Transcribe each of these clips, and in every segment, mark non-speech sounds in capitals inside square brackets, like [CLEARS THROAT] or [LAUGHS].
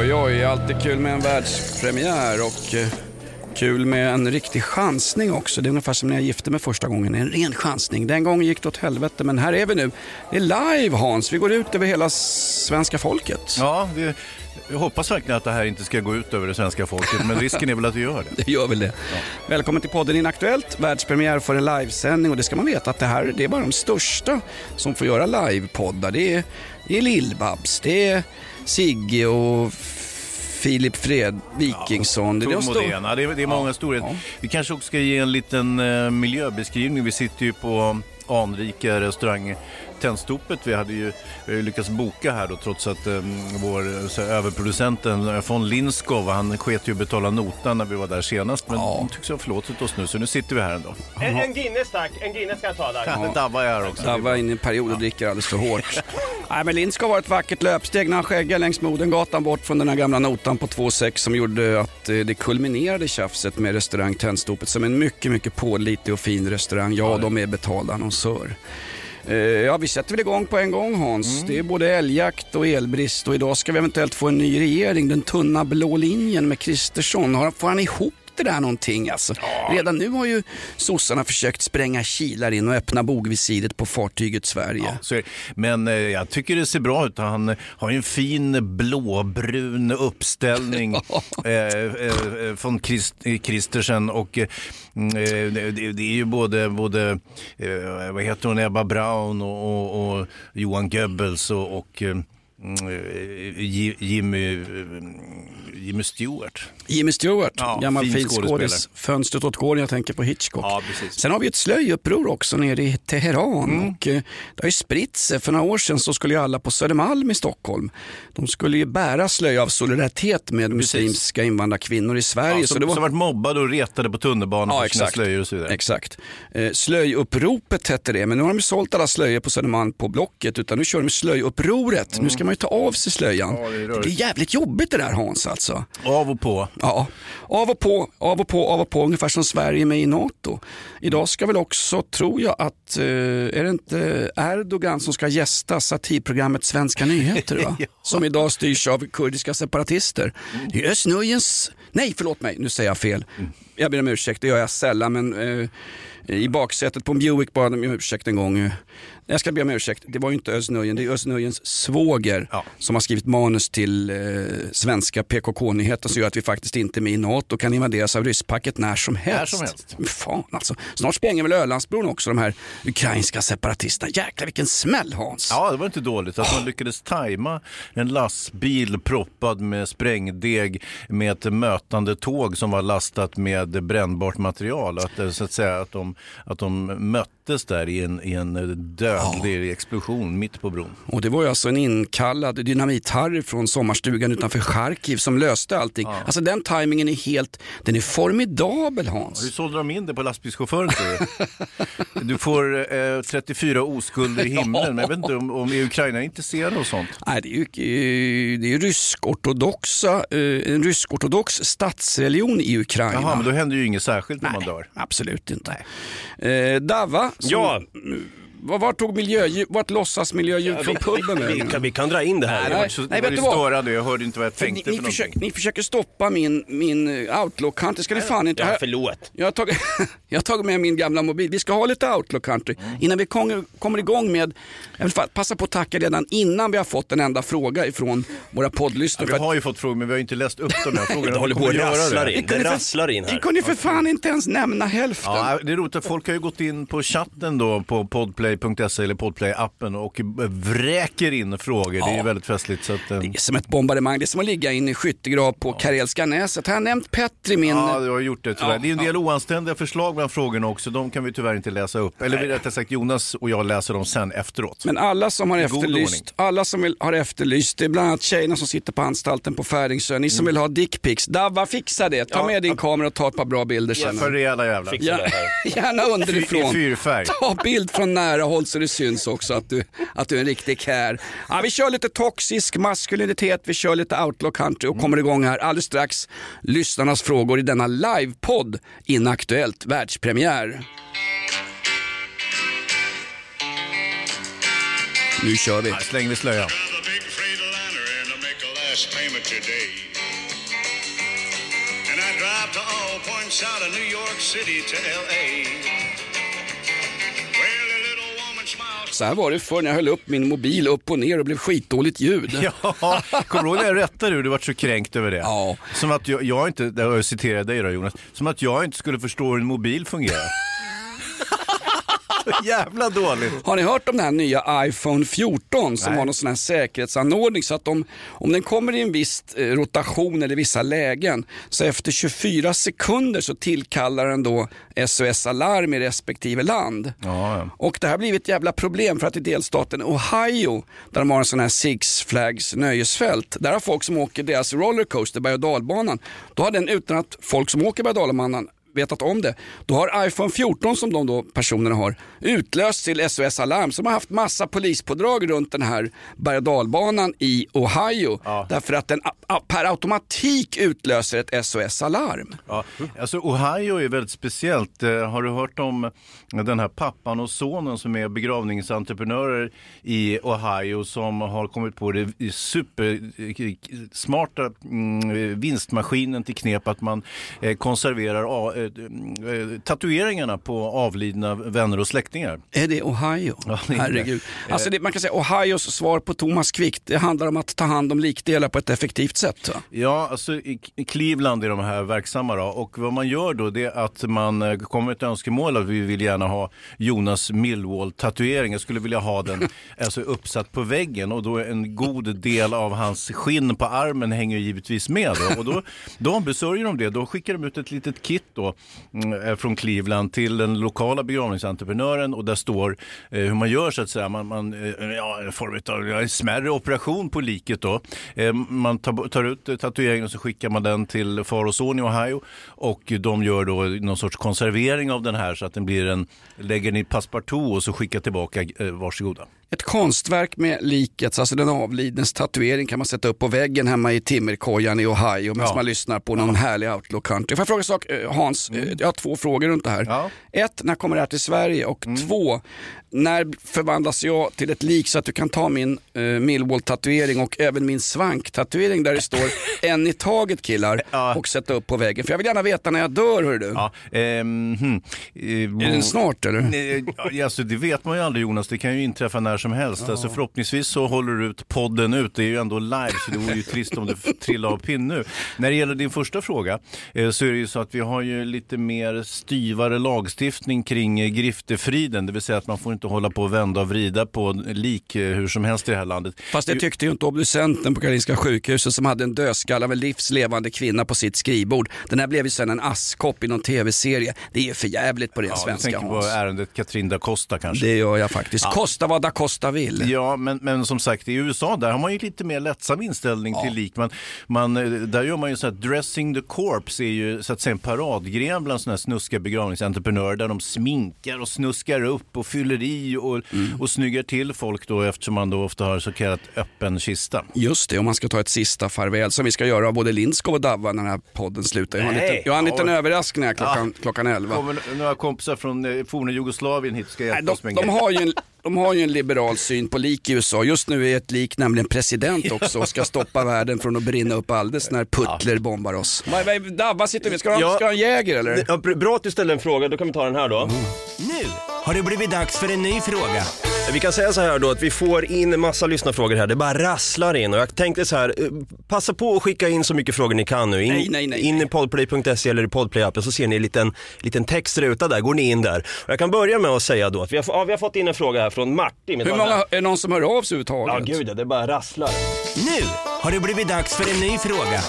Oj, oj. Alltid kul med en världspremiär och eh, kul med en riktig chansning också. Det är ungefär som när jag gifte mig första gången. En ren chansning. Den gången gick det åt helvete, men här är vi nu. Det är live Hans. Vi går ut över hela svenska folket. Ja, det, jag hoppas verkligen att det här inte ska gå ut över det svenska folket, men risken är väl att det gör det. [LAUGHS] Det gör väl det. Välkommen till podden Inaktuellt, världspremiär för en livesändning och det ska man veta att det här det är bara de största som får göra livepoddar. Det är, det är Lill-Babs, det är Sigge och Filip Fred Wikingsson. det är de stor- Modena, det är, det är många storheter. Vi kanske också ska ge en liten eh, miljöbeskrivning. Vi sitter ju på anrika restaurang Tennstopet. Vi hade ju, vi har ju lyckats boka här då trots att eh, vår så, här, överproducenten eh, von Linskov, han sket ju betala notan när vi var där senast. Men Ja. de tycks ha förlåtit oss nu så nu sitter vi här ändå. En, en Guinness tack, en Guinness ska jag ta där. Ja. Dabba är här också. Jag var inne i en period och dricker alldeles för hårt. Nej, men Lind ska vara ett vackert löpsteg när han skäggade längs Modengatan bort från den här gamla notan på 2,6 som gjorde att eh, det kulminerade tjafset med restaurang Tennstopet som en mycket, mycket pålitlig och fin restaurang. Ja, de är betalda annonsör. Eh, Ja, vi sätter väl igång på en gång Hans. Det är både älgjakt och elbrist och idag ska vi eventuellt få en ny regering. Den tunna blå linjen med Kristersson. Får han ihop det där någonting alltså? Redan nu har ju sossarna försökt spränga kilar in och öppna bogvisiret på fartyget Sverige. Det. Men eh, jag tycker det ser bra ut. Han har ju en fin blåbrun uppställning [LAUGHS] eh, eh, eh, från Christ, Kristersen och eh, mm, eh, det, det är ju både, både vad heter hon, Ebba Braun och, och, och Johan Goebbels och, och Jimmy, eh, Jimmy Stewart. Jimmy Stewart, Ja, gammal fin skådis. Fönstret åt gården, jag tänker på Hitchcock. Ja, precis. Sen har vi ett slöjuppror också nere i Teheran. Mm. Och, eh, det har ju spritt sig. För några år sedan så skulle ju alla på Södermalm i Stockholm, de skulle ju bära slöja av solidaritet med muslimska invandrarkvinnor i Sverige. Ja, så som, det var... som varit mobbade och retade på tunnelbanan Ja, för sina exakt. slöjor och så vidare. Exakt. Eh, slöjuppropet hette det, men nu har de ju sålt alla slöjor på Södermalm på Blocket, utan nu kör de slöjupproret. Nu ska man ju ta av sig slöjan. Ja, det är det, blir jävligt jobbigt det där Hans alltså. Av och på. Ja, av och på, av och på, av och på, ungefär som Sverige med i NATO. Idag ska väl också, tror jag att, eh, är det inte Erdogan som ska gästa satirprogrammet Svenska nyheter? [LAUGHS] Ja. Som idag styrs av kurdiska separatister. Det är Östnöjens, nej förlåt mig, nu säger jag fel. Jag ber om ursäkt, det gör jag sällan men eh, i baksätet på en Buick bad de om ursäkt en gång. Jag ska be om ursäkt, det var ju inte Östnöjen, det är Östnöjens svåger Ja. som har skrivit manus till eh, svenska PKK-nyheter som gör att vi faktiskt inte är med i NATO och kan invaderas av rysspacket när som helst. som helst. Fan alltså. Snart spränger väl Ölandsbron också de här ukrainska separatisterna. Jäklar vilken smäll Hans. Ja, det var inte dåligt att man lyckades tajma en lastbil proppad med sprängdeg med ett mötande tåg som var lastat med brännbart material. Att, eh, så att, säga, att, de, att de möttes där i en, i en dödlig explosion mitt på bron. Och det var ju alltså en inkallad dynamit-Harry från sommarstugan utanför Charkiv som löste allting. Alltså den tajmingen är helt, den är formidabel Hans. Hur sålde de in det på lastbilschauffören tror du? [LAUGHS] Du får eh, 34 oskulder i himlen, men jag vet inte om, om Ukraina är intresserade av sånt. Nej, det är ju, eh, det är rysk-ortodoxa, eh, en rysk-ortodox statsreligion i Ukraina. Jaha, men då händer ju inget särskilt när man dör. Absolut inte. Eh, Dava, som, Ja. Vart tog miljö, vart låtsas miljöljud från puben vi, vägen? kan, vi kan dra in det här. Nej, så, nej, vet du ju vad? jag hörde inte vad jag För tänkte ni, ni, försöker, ni försöker stoppa min, min eh, Outlook country, ska ni fan inte... Ja, förlåt. jag, har tagit, [LAUGHS] jag har tagit med min gamla mobil. Vi ska ha lite Outlook country. Mm. Innan vi kommer, kommer igång med... Jag vill passa på att tacka redan innan vi har fått en enda fråga ifrån våra poddlyssnare. Vi för att- har ju fått frågor men vi har inte läst upp de här [LAUGHS] frågorna. Det håller på Vi att rasslar in. Det rasslar in Ni här. kunde för fan inte ens nämna hälften. Ja, det är roligt folk har ju gått in på chatten då på podplay.se eller podplay-appen och vräker in frågor. Det är väldigt festligt. Så att, eh, Det är som ett bombardemang, det är som att ligga i skyttegrav på Karelska näset. Har jag nämnt Petri, min... Ja, du har gjort det tyvärr. Ja, det är en del oanständiga förslag bland frågorna också. De kan vi tyvärr inte läsa upp. Eller rättare sagt, Jonas och jag läser dem sen efteråt. Men alla som har efterlyst, alla som vill, har efterlyst, det är bland annat tjejerna som sitter på anstalten på Färingsö. Ni som vill ha dickpics, Davva fixa det. Ta Ja, med din ja. kamera och ta ett par bra bilder sen. För rejäla jävlar. Fixa Ja, det [LAUGHS] här. gärna I underifrån. fyrfärg. Ta bild från nära håll så det syns också att du, att du är en riktig care. Ja, vi kör lite toxisk maskulinitet, vi kör lite outlaw country och kommer igång här alldeles strax. Lyssnarnas frågor i denna livepodd Inaktuellt världspremiär. Nu kör vi. Här slänger vi slöjan. And I drive to all points out of New York City to L.A. Så här var det förr när jag höll upp min mobil upp och ner och blev skitdåligt ljud. [LAUGHS] Ja, kommer du ihåg när jag rättade dig? Du var så kränkt över det. Ja. Som att jag, jag inte, jag citerar dig då Jonas, som att jag inte skulle förstå hur en mobil fungerar. Jävla dåligt. Har ni hört om den här nya iPhone 14 som Nej. har någon sån här säkerhetsanordning så att om, om den kommer i en viss eh, rotation eller vissa lägen så efter 24 sekunder så tillkallar den då SOS-alarm i respektive land. Ja, ja. Och det här blivit ett jävla problem för att i delstaten Ohio där de har en sån här Six Flags nöjesfält, där har folk som åker deras rollercoaster, berg och dalbanan, då har den utan att folk som åker berg och dalbanan vetat om det. Då har iPhone 14 som de då personerna har utlöst till SOS Alarm. Så de har haft massa polispådrag runt den här berg och dalbanan i Ohio. Därför att den per automatik utlöser ett SOS Alarm. Ja, alltså Ohio är väldigt speciellt. Eh, Har du hört om den här pappan och sonen som är begravningsentreprenörer i Ohio som har kommit på det supersmarta mm, vinstmaskinen till knep att man eh, konserverar eh, eh, tatueringarna på avlidna vänner och släktingar. Är det Ohio? Ja, det är det. Herregud. Alltså det, man kan säga Ohios svar på Thomas Quick, det handlar om att ta hand om likdelar på ett effektivt sätt. Va? Ja, alltså i Cleveland är de här verksamma då. och vad man gör då det är att man eh, kommer med ett önskemål att vi vill gärna ha Jonas Millwall-tatuering. Jag skulle vilja ha den [LAUGHS] alltså, uppsatt på väggen och då är en god del av hans skinn på armen hänger givetvis med. Då. Och då, då ombesörjer de det. Då skickar de ut ett litet kit då, Mm, från Cleveland till den lokala begravningsentreprenören och där står eh, hur man gör så att säga. Man, man, eh, ja, en form av smärre operation på liket då. Eh, man tar, tar ut tatueringen och så skickar man den till far och son i Ohio och de gör då någon sorts konservering av den här så att den blir en, lägger den i passepartout och så skickar tillbaka, varsågoda. Ett konstverk med likets, alltså den avlidnes tatuering kan man sätta upp på väggen hemma i timmerkojan i Ohio medan Ja. man lyssnar på någon härlig outlaw country. Får jag fråga en sak eh, Hans? Eh, Jag har två frågor runt det här. Ja. Ett, när kommer det här till Sverige? Och två, när förvandlas jag till ett lik så att du kan ta min eh, Millwall-tatuering och även min svank-tatuering där det står [LAUGHS] en i taget killar Ja. och sätta upp på väggen. För jag vill gärna veta när jag dör hör du. Ja, ehm, hmm. Är den snart eller? Nej, ja, alltså, det vet man ju aldrig Jonas, det kan ju inträffa när som helst. Alltså, förhoppningsvis så håller du ut podden ut, det är ju ändå live så det vore ju trist om det trillade av pinn nu. När det gäller din första fråga eh, så är det ju så att vi har ju lite mer styvare lagstiftning kring eh, griftefriden, det vill säga att man får inte hålla på och vända och vrida på lik eh, hur som helst i det här landet. Fast det tyckte ju inte obducenten på Karolinska sjukhuset som hade en dödskalle av en livslevande kvinna på sitt skrivbord. Den här blev ju sen en askkopp i någon tv-serie. Det är ju för jävligt på det Ja, du svenska tänker på Hans. ärendet Katrin da Costa kanske? Det gör jag faktiskt. Kosta vad da Costa vill. Ja, men, men som sagt i USA där har man ju lite mer lättsam inställning till lik. Man, man, eh, där gör man ju så att dressing the corpse är ju så att säga en paradgren bland sådana här snuska begravningsentreprenörer där de sminkar och snuskar upp och fyller i och, och snyggar till folk då eftersom man då ofta har så kallat öppen kista. Just det, om man ska ta ett sista farväl som vi ska göra av både Lindskov och Davva när den här podden slutar. Jag har en Nej. liten, jag har en liten Ja. överraskning här klockan, klockan 11. kommer några kompisar från eh, forna Jugoslavien hit ska Nej, hjälpa de, oss med en de, har ju en, de har ju en liberal syn på lik i USA. Just nu är ett lik nämligen president också och ska stoppa världen från att brinna upp alldeles när Putler bombar oss. Vad- vad- Davva sitter vi, ska du ha Ja. ska du ha en Jäger eller? Ja, br- bra att du ställde en fråga, då kan vi ta den här då. Mm. Nu har har det blivit dags för en ny fråga. Vi kan säga så här då att vi får in massa lyssnarfrågor här. Det bara rasslar in och jag tänkte så här, eh, passa på att skicka in så mycket frågor ni kan nu. In, Nej, nej, nej, in i podplay.se eller i podplay-appen så ser ni en liten, liten textruta där, går ni in där. Och jag kan börja med att säga då att vi har, ja, vi har fått in en fråga här från Martin. Hur många, är det någon som hör av sig överhuvudtaget? Ja gud det bara rasslar. Nu har det blivit dags för en ny fråga.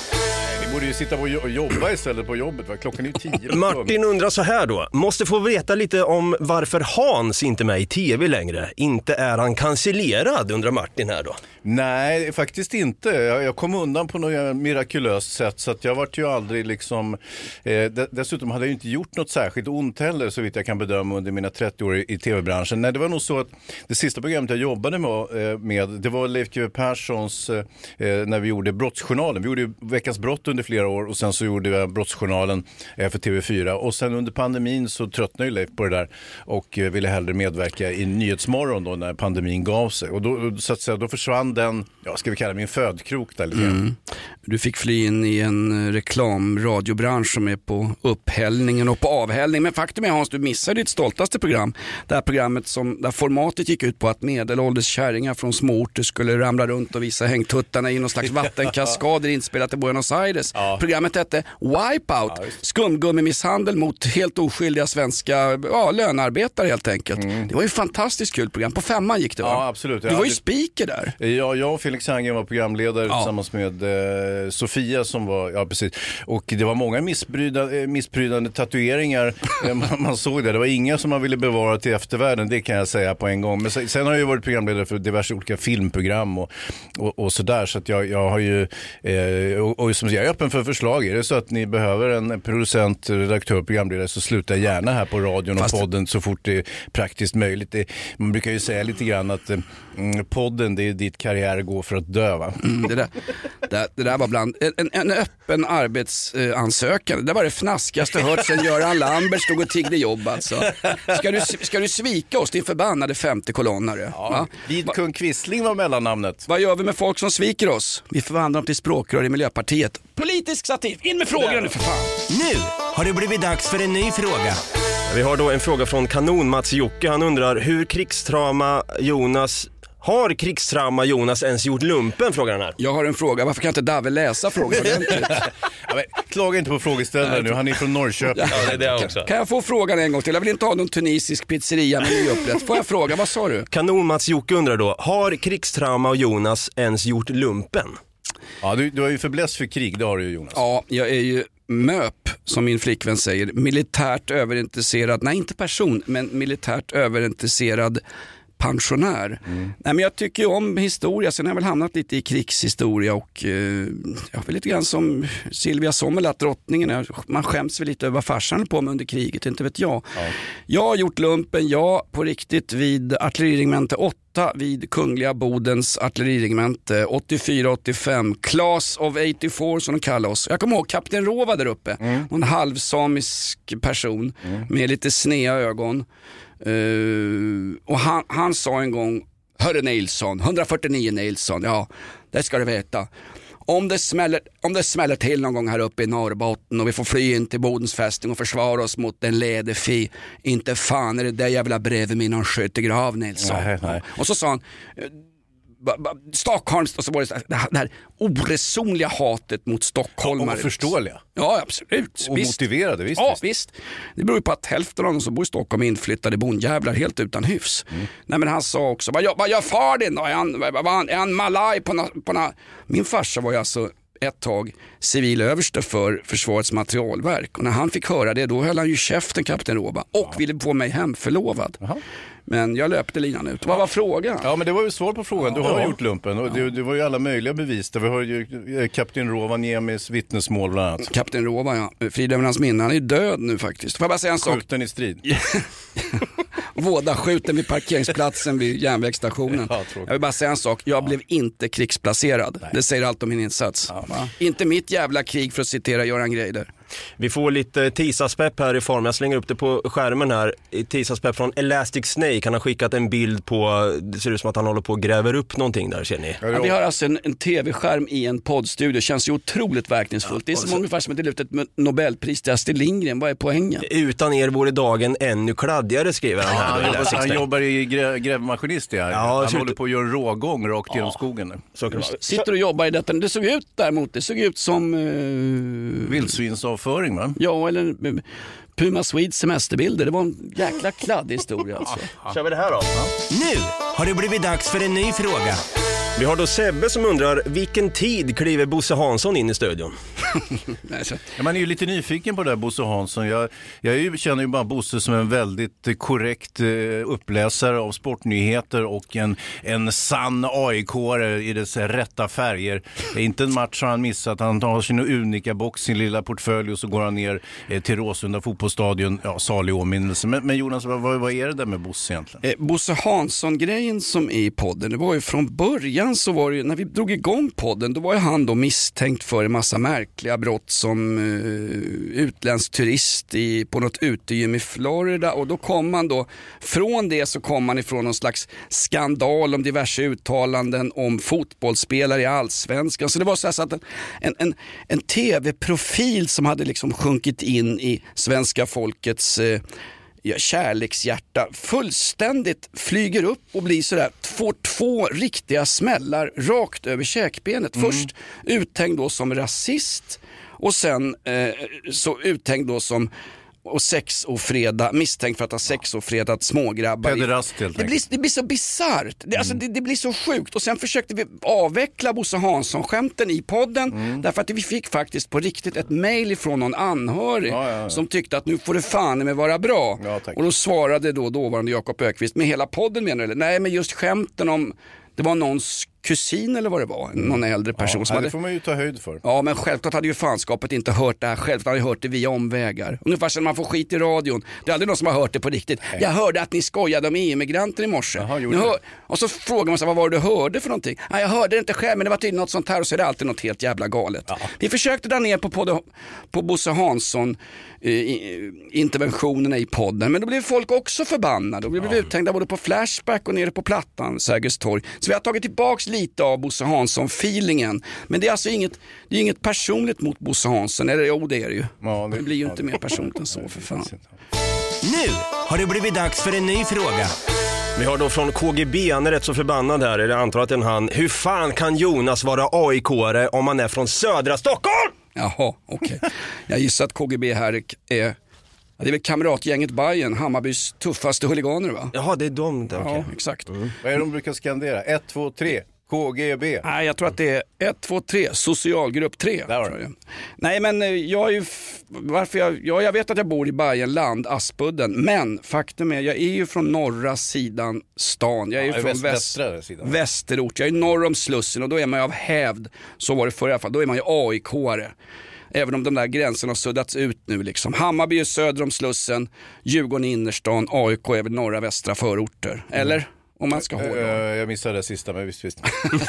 Borde ju sitta och jo- jobba istället på jobbet. Va? Klockan är ju tio. [LAUGHS] Martin undrar så här då, måste få veta lite om varför Hans inte är med i TV längre. Inte är han cancellerad undrar Martin här då. Nej, faktiskt inte. Jag, jag kom undan på något mirakulöst sätt så att jag vart ju aldrig liksom... Eh, dessutom hade jag inte gjort något särskilt ont heller så vitt jag kan bedöma under mina 30 år i, i tv-branschen. Nej, det var nog så att det sista programmet jag jobbade med, eh, med det var Leif GW Perssons, eh, eh, när vi gjorde Brottsjournalen. Vi gjorde ju Veckans brott under flera år och sen så gjorde jag Brottsjournalen eh, för TV4. Och sen under pandemin så tröttnade ju Leif på det där och eh, ville hellre medverka i Nyhetsmorgon då när pandemin gav sig. Och då, så att säga, då försvann den, ja, ska vi kalla det min födkrok där lite grann. Mm. Du fick fly in i en eh, reklamradiobransch som är på upphällningen och på avhällning. Men faktum är Hans, du missade ditt stoltaste program. Det här programmet som, där formatet gick ut på att medelålders kärringar från småorter skulle ramla runt och visa hängtuttarna i någon slags [LAUGHS] vattenkaskader inspelat i Buenos Aires. Programmet hette Wipeout, skumgummimisshandel mot helt oskyldiga svenska ja, lönearbetare helt enkelt. Det var ju ett fantastiskt kul program. På femman gick det va? Ja, absolut. Du var ju speaker där. Ja, jag och Felix Herngren var programledare Ja. tillsammans med eh, Sofia som var, ja precis. Och det var många eh, missprydande tatueringar. [LAUGHS] Eh, man, man såg det. Det var inga som man ville bevara till eftervärlden, det kan jag säga på en gång. Men sen, sen har jag ju varit programledare för diverse olika filmprogram och, och, och sådär. Så att jag, jag har ju, eh, och, och som jag är öppen för förslag. Är det så att ni behöver en producent, redaktör, programledare så sluta gärna här på radion och Fast- podden så fort det är praktiskt möjligt. Det, man brukar ju säga lite grann att eh, mm, podden det är dit karriär går för att dö va? Mm, det, där, det, det där var bland, en, en öppen arbetsansökan. Det där var det fnaskigaste jag hört sen Göran Lambert stod och tiggde jobb alltså. Ska du, ska du svika oss din förbannade femte kolonnare? va? Vid kung Quisling var mellannamnet. Vad gör vi med folk som sviker oss? Vi förvandlar dem till språkrör i Miljöpartiet. Politisk satir, in med frågorna nu för fan. Nu har det blivit dags för en ny fråga. Vi har då en fråga från Kanon-Mats-Jocke. Han undrar hur krigstrauma Jonas har krigstrauma Jonas ens gjort lumpen? Frågar han här. Jag har en fråga, varför kan inte Dave läsa frågan [LAUGHS] ordentligt? [LAUGHS] Ja, men, klaga inte på frågeställaren nu, han är från Norrköping. Ja, det är det också. Kan jag få frågan en gång till? Jag vill inte ha någon tunisisk pizzeria med nyupprätt. Får jag fråga, vad sa du? Kanon-Mats-Jocke undrar då, har krigstrauma och Jonas ens gjort lumpen? Ja, du, du har ju fäbless för krig, det har du ju Jonas. Ja, jag är ju MÖP, som min flickvän säger. Militärt överintresserad, nej inte person, men militärt överintresserad pensionär. Nej, men jag tycker om historia, sen har jag väl hamnat lite i krigshistoria och eh, jag är lite grann som Silvia Sommerlath, drottningen. Man skäms väl lite över vad farsan på med under kriget, inte vet jag. Jag har gjort lumpen, ja, på riktigt vid artilleriregemente 8 vid Kungliga Bodens artilleriregemente 84-85. Class of 84 som de kallar oss. Jag kommer ihåg kapten Rova där uppe. En halvsamisk person med lite snea ögon. Eh, och han, han sa en gång, Hörru Nilsson, 149 Nilsson, ja det ska du veta. Om det, smäller, om det smäller till någon gång här uppe i Norrbotten och vi får fly in till Bodens fästning och försvara oss mot en ledefi, inte fan är det där jävla bredvid min någon skyttegrav Nilsson. Nej, nej. Och så sa han, Stockholms, och så var det här, det här, oresonliga hatet mot stockholmare. Och förståeliga. Ja, absolut. Och Visst. motiverade, visst. Ja, visst. Det beror ju på att hälften av de som bor i Stockholm är inflyttade bondjävlar helt utan hyfs. Mm. Nej men han sa också, vad gör, vad gör far din då? Är han, han- är han malaj på nå- på nå- Min farsa var ju alltså ett tag civilöverste för Försvarets materialverk. Och när han fick höra det då höll han ju käften kapten Roba och ville få mig hemförlovad. Men jag löpte linan ut. Vad var frågan? Ja, men det var ju svar på frågan. Du har gjort lumpen och det, det var ju alla möjliga bevis. där. Vi har ju eh, kapten Rovaniemis vittnesmål bland annat. Kapten Rova ja, frid över hans minne. Han är död nu faktiskt. Får jag bara säga en sak? Skjuten i strid. [LAUGHS] Våda skjuten vid parkeringsplatsen vid järnvägsstationen. Ja, jag vill bara säga en sak, jag blev inte krigsplacerad. Det säger allt om min insats. Inte mitt jävla krig för att citera Göran Greider. Vi får lite tisaspepp här i form. Jag slänger upp det på skärmen här. Tisaspepp från Elastic Snake. Han har skickat en bild på, det ser ut som att han håller på och gräver upp någonting där ser ni. Ja, vi har alltså en, en tv-skärm i en poddstudio, känns ju otroligt verkningsfullt. det är som ungefär som att dela ut ett Nobelpris till Astrid Lindgren, vad är poängen? Utan er vore dagen ännu kladdigare skriver han här. Han, Elastic han Snake. jobbar i grä, grävmaskinist ja. Ja, Han håller ut- på att göra en rågång rakt genom skogen. Så det. Sitter och jobbar i detta. Det såg ut däremot, det såg ut som... Uh, Vildsvinsavföring va? ja, eller Puma Swedes semesterbilder. Det var en jäkla kladdig historia alltså. [LAUGHS] Kör vi det här då? Nu har det blivit dags för en ny fråga. Vi har då Sebbe som undrar, vilken tid kliver Bosse Hansson in i studion? Man är ju lite nyfiken på det här Bosse Hansson. Jag, jag ju, känner ju bara Bosse som en väldigt eh, korrekt eh, uppläsare av sportnyheter och en, en sann aik i dess rätta färger. Inte en match har han missat. Han har sin unika box, sin lilla portfölj och så går han ner eh, till Råsunda fotbollsstadion. Ja, salig åminnelse. Men, men Jonas, vad, vad är det där med Bosse egentligen? Eh, Bosse Hansson-grejen som är i podden, det var ju från början så var det ju, när vi drog igång podden, då var ju han då misstänkt för en massa märkliga brott som eh, utländsk turist i, på något utegym i Florida och då kom man då, från det så kom man ifrån någon slags skandal om diverse uttalanden om fotbollsspelare i allsvenskan. Så det var så, här så att en, en, en, en tv-profil som hade liksom sjunkit in i svenska folkets eh, ja, kärlekshjärta fullständigt flyger upp och blir sådär, får två riktiga smällar rakt över käkbenet. Först uthängd då som rasist och sen eh, så uthängd då som och sexofreda, misstänkt för att ha sexofredat smågrabbar. Pederast, helt det, blir, det blir så bisarrt, det, alltså, det, det blir så sjukt och sen försökte vi avveckla Bosse Hansson-skämten i podden därför att vi fick faktiskt på riktigt ett mail ifrån någon anhörig Ja, ja, ja. som tyckte att nu får det fan med vara bra. Och då svarade då dåvarande Jakob Ökvist med hela podden menar du? Nej men just skämten om, det var någons kusin eller vad det var, någon äldre person som Ja, hade det får man ju ta höjd för. Ja men självklart hade ju fanskapet inte hört det här själv, han hade hört det via omvägar. Ungefär som man får skit i radion. Det är aldrig någon som har hört det på riktigt. Jag hörde att ni skojade om EU-migranter i morse. Hör... Och så frågar man sig vad var det du hörde för någonting? Nej, jag hörde det inte själv men det var tydligen något sånt här och så är det alltid något helt jävla galet. Vi försökte dra ner på, på, på Bosse Hansson eh, i- interventionerna i podden men då blev folk också förbannade och vi blev uthängda både på Flashback och nere på Plattan, Sergels torg. Så vi har tagit tillbaks lite av Bosse Hansson-feelingen. Men det är alltså inget, det är inget personligt mot Bosse Hansson, eller jo det är det ju. Ja, det- det blir ju ja, inte det- mer personligt än så för fan. Nu har det blivit dags för en ny fråga. Vi har då från KGB, han är rätt så förbannad här, eller antar att det är en han. Hur fan kan Jonas vara AIK-are om han är från södra Stockholm? Jaha, okej. Jag gissar att KGB här är, det är väl kamratgänget Bayern, Hammarbys tuffaste huliganer va? Jaha, det är de där, okej. Ja, exakt. Vad är det de brukar skandera? 1, 2, 3, KGB. Nej, jag tror att det är 1, 2, 3, socialgrupp 3. Där var. Nej, men eh, jag är ju, varför jag, ja, jag vet att jag bor i Bayernland, Aspudden, men faktum är, jag är ju från norra sidan stan. Jag är ju Ja, från väst- sidan. västerort, jag är norr om Slussen och då är man ju av hävd, så var det förr i alla fall, då är man ju AIK-are. Även om de där gränserna har suddats ut nu liksom. Hammarby är söder om Slussen, Djurgården är innerstan, AIK är väl norra västra förorter. Eller? Om man ska Eh, hårdra. jag missade det sista, men visst, visst.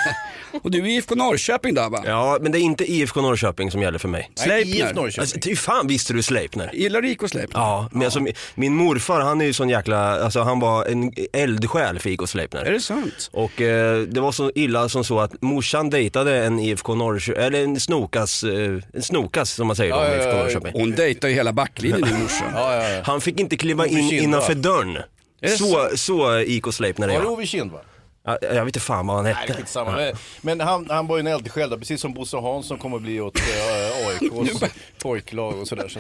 [LAUGHS] Och du är IFK Norrköping där va? Ja, men det är inte IFK Norrköping som gäller för mig. Sleipner. Nej, IF Norrköping. Alltså, hur fan visste du Sleipner? Gillar du IK Sleipner? Ja, men alltså, min- min morfar han är ju sån jäkla, alltså han var en eldsjäl för IK Sleipner. Är det sant? Och eh, det var så illa som så att morsan dejtade en IFK Norrköping, eller en snokas, eh, en snokas som man säger då, Ja, om ja, IFK ja, ja. Norrköping. Hon dejtar ju hela backlinjen din morsa. Ja, ja, ja. Han fick inte kliva in innanför dörren. Det Så, så IK Sleipner är Var det jag. Ove Kind va? Ja, Jag vet inte fan vad han Nej, det är hette. skitsamma. Men, men han, han var ju en eldsjäl där, precis som Bosse Hansson kommer att bli åt äh, AIKs [LAUGHS] pojklag och sådär. Så.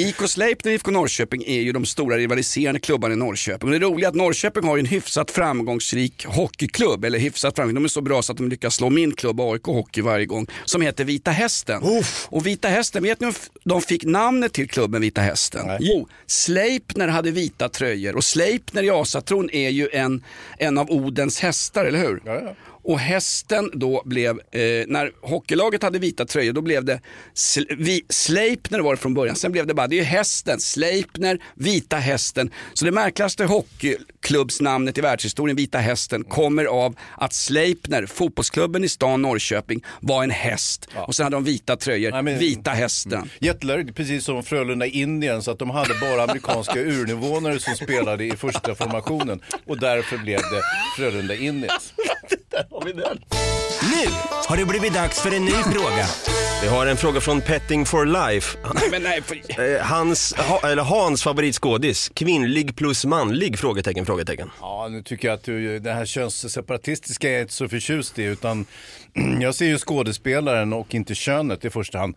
IK Sleipner och IFK Norrköping är ju de stora rivaliserande klubbarna i Norrköping. Och det roliga är att Norrköping har ju en hyfsat framgångsrik hockeyklubb, eller hyfsat framgångsrik, de är så bra så att de lyckas slå min klubb AIK Hockey varje gång, som heter Vita Hästen. Och Vita Hästen, vet ni hur de fick namnet till klubben Vita Hästen? Nej. Jo, Sleipner hade vita tröjor och Sleipner i asatron är ju en, en av Odens hästar, eller hur? Ja, ja. Och hästen då blev, eh, när hockeylaget hade vita tröjor, då blev det sl- vi, Sleipner var det från början. Sen blev det bara, det är ju hästen, Sleipner, vita hästen. Så det märkligaste hockeyklubbsnamnet i världshistorien, Vita hästen, kommer av att Sleipner, fotbollsklubben i stan Norrköping, var en häst. Och sen hade de vita tröjor, Nej, men- Vita hästen. Jättelöjligt, precis som Frölunda Indien, så att de hade bara amerikanska [LAUGHS] urnivånare som spelade i första formationen och därför blev det Frölunda Indians. [LAUGHS] Nu har det blivit dags för en ny fråga. Vi har en fråga från Petting for Life. Men nej, för... Eh, Hans, ha, eller Hans favoritskådis, kvinnlig plus manlig? Frågetecken, frågetecken. Ja, nu tycker jag att du, det här könsseparatistiska är jag inte så förtjust i, utan [CLEARS THROAT] jag ser ju skådespelaren och inte könet i första hand.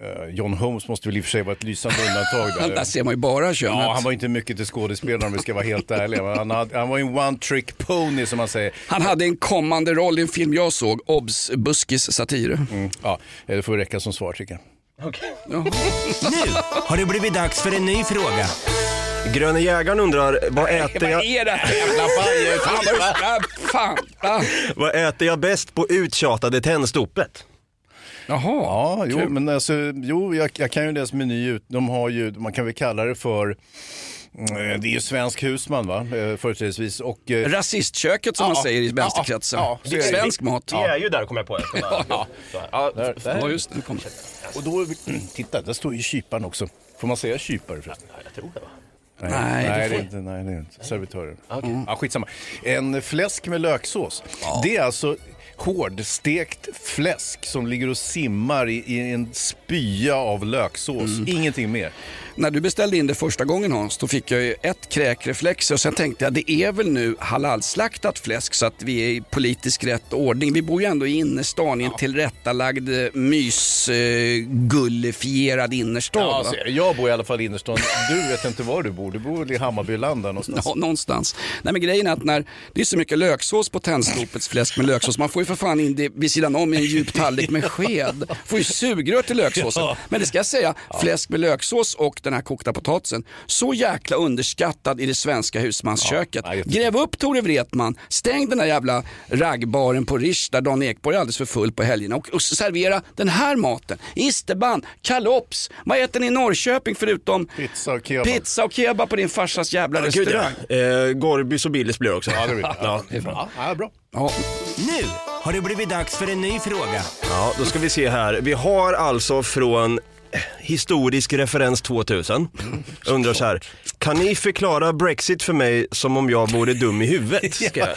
Eh, John Holmes måste väl i och för sig vara ett lysande undantag. Där [LAUGHS] ser man ju bara könet. Ja, han var inte mycket till skådespelare om vi ska vara helt ärliga. Han, hade, han var ju en one trick pony som man säger. Han hade en kommande roll i en film jag såg, Obs! Buskis satire. Mm, ja, det får räcka som svar tycker jag. Ja. [LAUGHS] Nu har det blivit dags för en ny fråga. Gröna jägaren undrar, vad äter Vad jag, är det här jävla? Fan, vad- fan. vad äter jag bäst på uttjatade tändstopet? Jaha. Ja, jo, kul. men alltså, jo, jag, jag kan ju deras meny ut. De har ju, man kan väl kalla det för, mm, det är ju svensk husman va, eh, företrädesvis. Och, eh, Rasistköket som man Ja, säger i ja, vänsterkretsar. ja, så är det. Svensk mat. Vi är ju där kommer jag på. [LAUGHS] Ja, Ja. där, där. ja just det. det. Och då, [CLEARS THROAT] titta, där står ju kyparen också. Får man säga kypare förresten? Jag tror det va? Nej, Nej, det nej, det får- är inte, nej, det är inte. Servitören. Mm. Ja, skitsamma. En fläsk med löksås. Det är alltså hårdstekt fläsk som ligger och simmar i, i en spya av löksås. Ingenting mer. När du beställde in det första gången Hans, då fick jag ju ett kräkreflex och sen tänkte jag det är väl nu halalslaktat fläsk så att vi är i politisk rätt ordning. Vi bor ju ändå i innerstan i en tillrättalagd eh, mys, eh, innerstad. Ja, va? det. jag bor i alla fall i innerstan. Du vet inte var du bor. Du bor i Hammarbyland där någonstans. Ja, någonstans. Nej, men grejen är att när det är så mycket löksås på tändstopets fläsk med löksås, man får ju för fan in det vid sidan om i en djup tallrik med sked. Får ju sugrör till [LAUGHS] löksåsen. Ja. Men det ska jag säga, fläsk med löksås och den här kokta potatisen, så jäkla underskattad i det svenska husmansköket. Ja. Gräv upp Tore Wretman, stäng den där jävla raggbaren på Rish där Dan Ekborg är alldeles för full på helgerna och, och servera den här maten. Isterband, kalops, vad äter ni i Norrköping förutom Pizza och kebab. pizza och kebab på din farsas jävla Gud, restaurang? ja. eh, Gorbys och Billys blir det också. Ja, det blir det. Ja. Ja, ja, bra. Ja, Nu har det blivit dags för en ny fråga. Ja, då ska vi se här. Vi har alltså från historisk referens 2000. Undrar så här, kan ni förklara Brexit för mig som om jag vore dum i huvudet? [LAUGHS] Ska jag...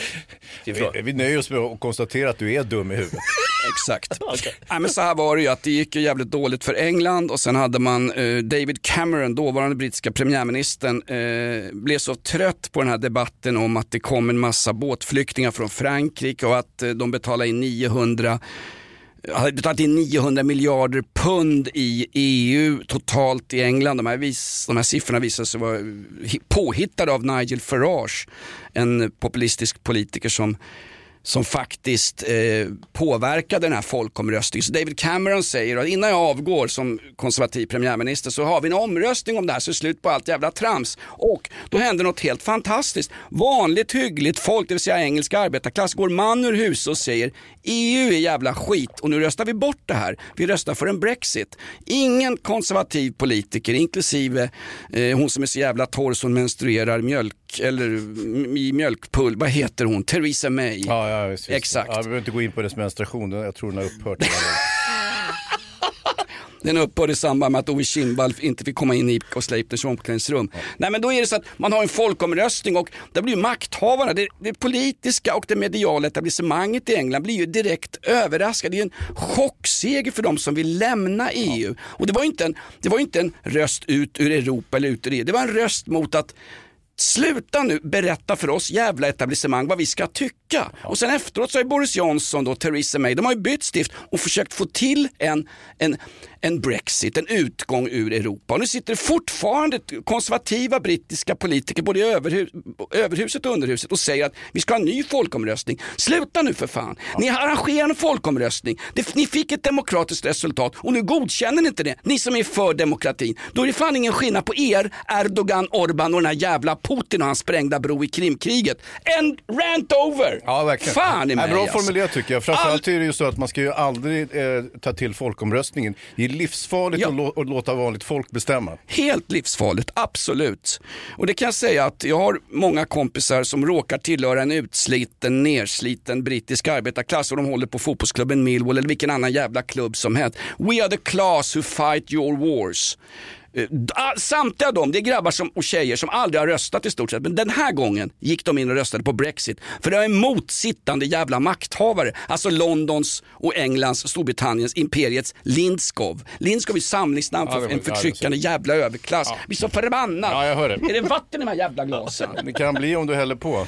Vi, vi nöjer oss med att konstatera att du är dum i huvudet. [LAUGHS] Exakt. [LAUGHS] Nej, men så här var det ju att det gick ju jävligt dåligt för England och sen hade man eh, David Cameron, dåvarande brittiska premiärministern, eh, blev så trött på den här debatten om att det kom en massa båtflyktingar från Frankrike och att eh, de betalade in 900 har betalat in 900 miljarder pund i EU totalt i England. De här, vis, de här siffrorna visar sig vara påhittade av Nigel Farage, en populistisk politiker som som faktiskt eh, påverkade den här folkomröstningen. Så David Cameron säger att innan jag avgår som konservativ premiärminister så har vi en omröstning om det här så är det slut på allt jävla trams. Och då händer något helt fantastiskt. Vanligt hyggligt folk, det vill säga engelska arbetarklass, går man ur huset och säger EU är jävla skit och nu röstar vi bort det här. Vi röstar för en Brexit. Ingen konservativ politiker, inklusive eh, hon som är så jävla torr som menstruerar mjölk eller i mjölkpull, vad heter hon? Theresa May. Ja, ja, visst, visst. Exakt. Ja, vi behöver inte gå in på dess menstruation, jag tror den har upphört. [LAUGHS] Den upphörde i samband med att Ove Kindvall inte fick komma in i IK Sleipners omklädningsrum. Nej men då är det så att man har en folkomröstning och där blir makthavarna, det, det politiska och det mediala etablissemanget i England blir ju direkt överraskade. Det är en chockseger för de som vill lämna EU. Och det var ju inte en, det var ju inte en röst ut ur Europa eller ut ur EU. Det var en röst mot att Sluta nu berätta för oss jävla etablissemang vad vi ska tycka. Och sen efteråt så har ju Boris Johnson och Theresa May, de har ju bytt stift och försökt få till en, en, en Brexit, en utgång ur Europa. Och nu sitter det fortfarande konservativa brittiska politiker både i överhu överhuset och underhuset och säger att vi ska ha en ny folkomröstning. Sluta nu för fan. Ni arrangerar en folkomröstning. Det, ni fick ett demokratiskt resultat och nu godkänner ni inte det. Ni som är för demokratin. Då är det fan ingen skillnad på er, Erdogan, Orban och den här jävla Putin och hans sprängda bro i Krimkriget. En rant over! Ja, verkligen. Fan i mig Bra alltså. formulerat tycker jag. Framförallt är det ju så att man ska ju aldrig eh, ta till folkomröstningen. Det är livsfarligt Ja. att, lå- att låta vanligt folk bestämma. Helt livsfarligt, absolut. Och det kan jag säga att jag har många kompisar som råkar tillhöra en utsliten, nersliten brittisk arbetarklass och de håller på fotbollsklubben Millwall eller vilken annan jävla klubb som helst. We are the class who fight your wars. Eh, ah, Samtliga de, det är grabbar som, och tjejer som aldrig har röstat i stort sett. Men den här gången gick de in och röstade på Brexit. För det är emot sittande jävla makthavare. Alltså Londons och Englands, Storbritanniens, imperiets Lindskov. Lindskov är samlingsnamn Ja, för en var- ja, förtryckande jävla överklass. Jag blir så förbannad. Ja, jag hör det. Är det vatten i de här jävla glasen? Det kan bli om du häller på.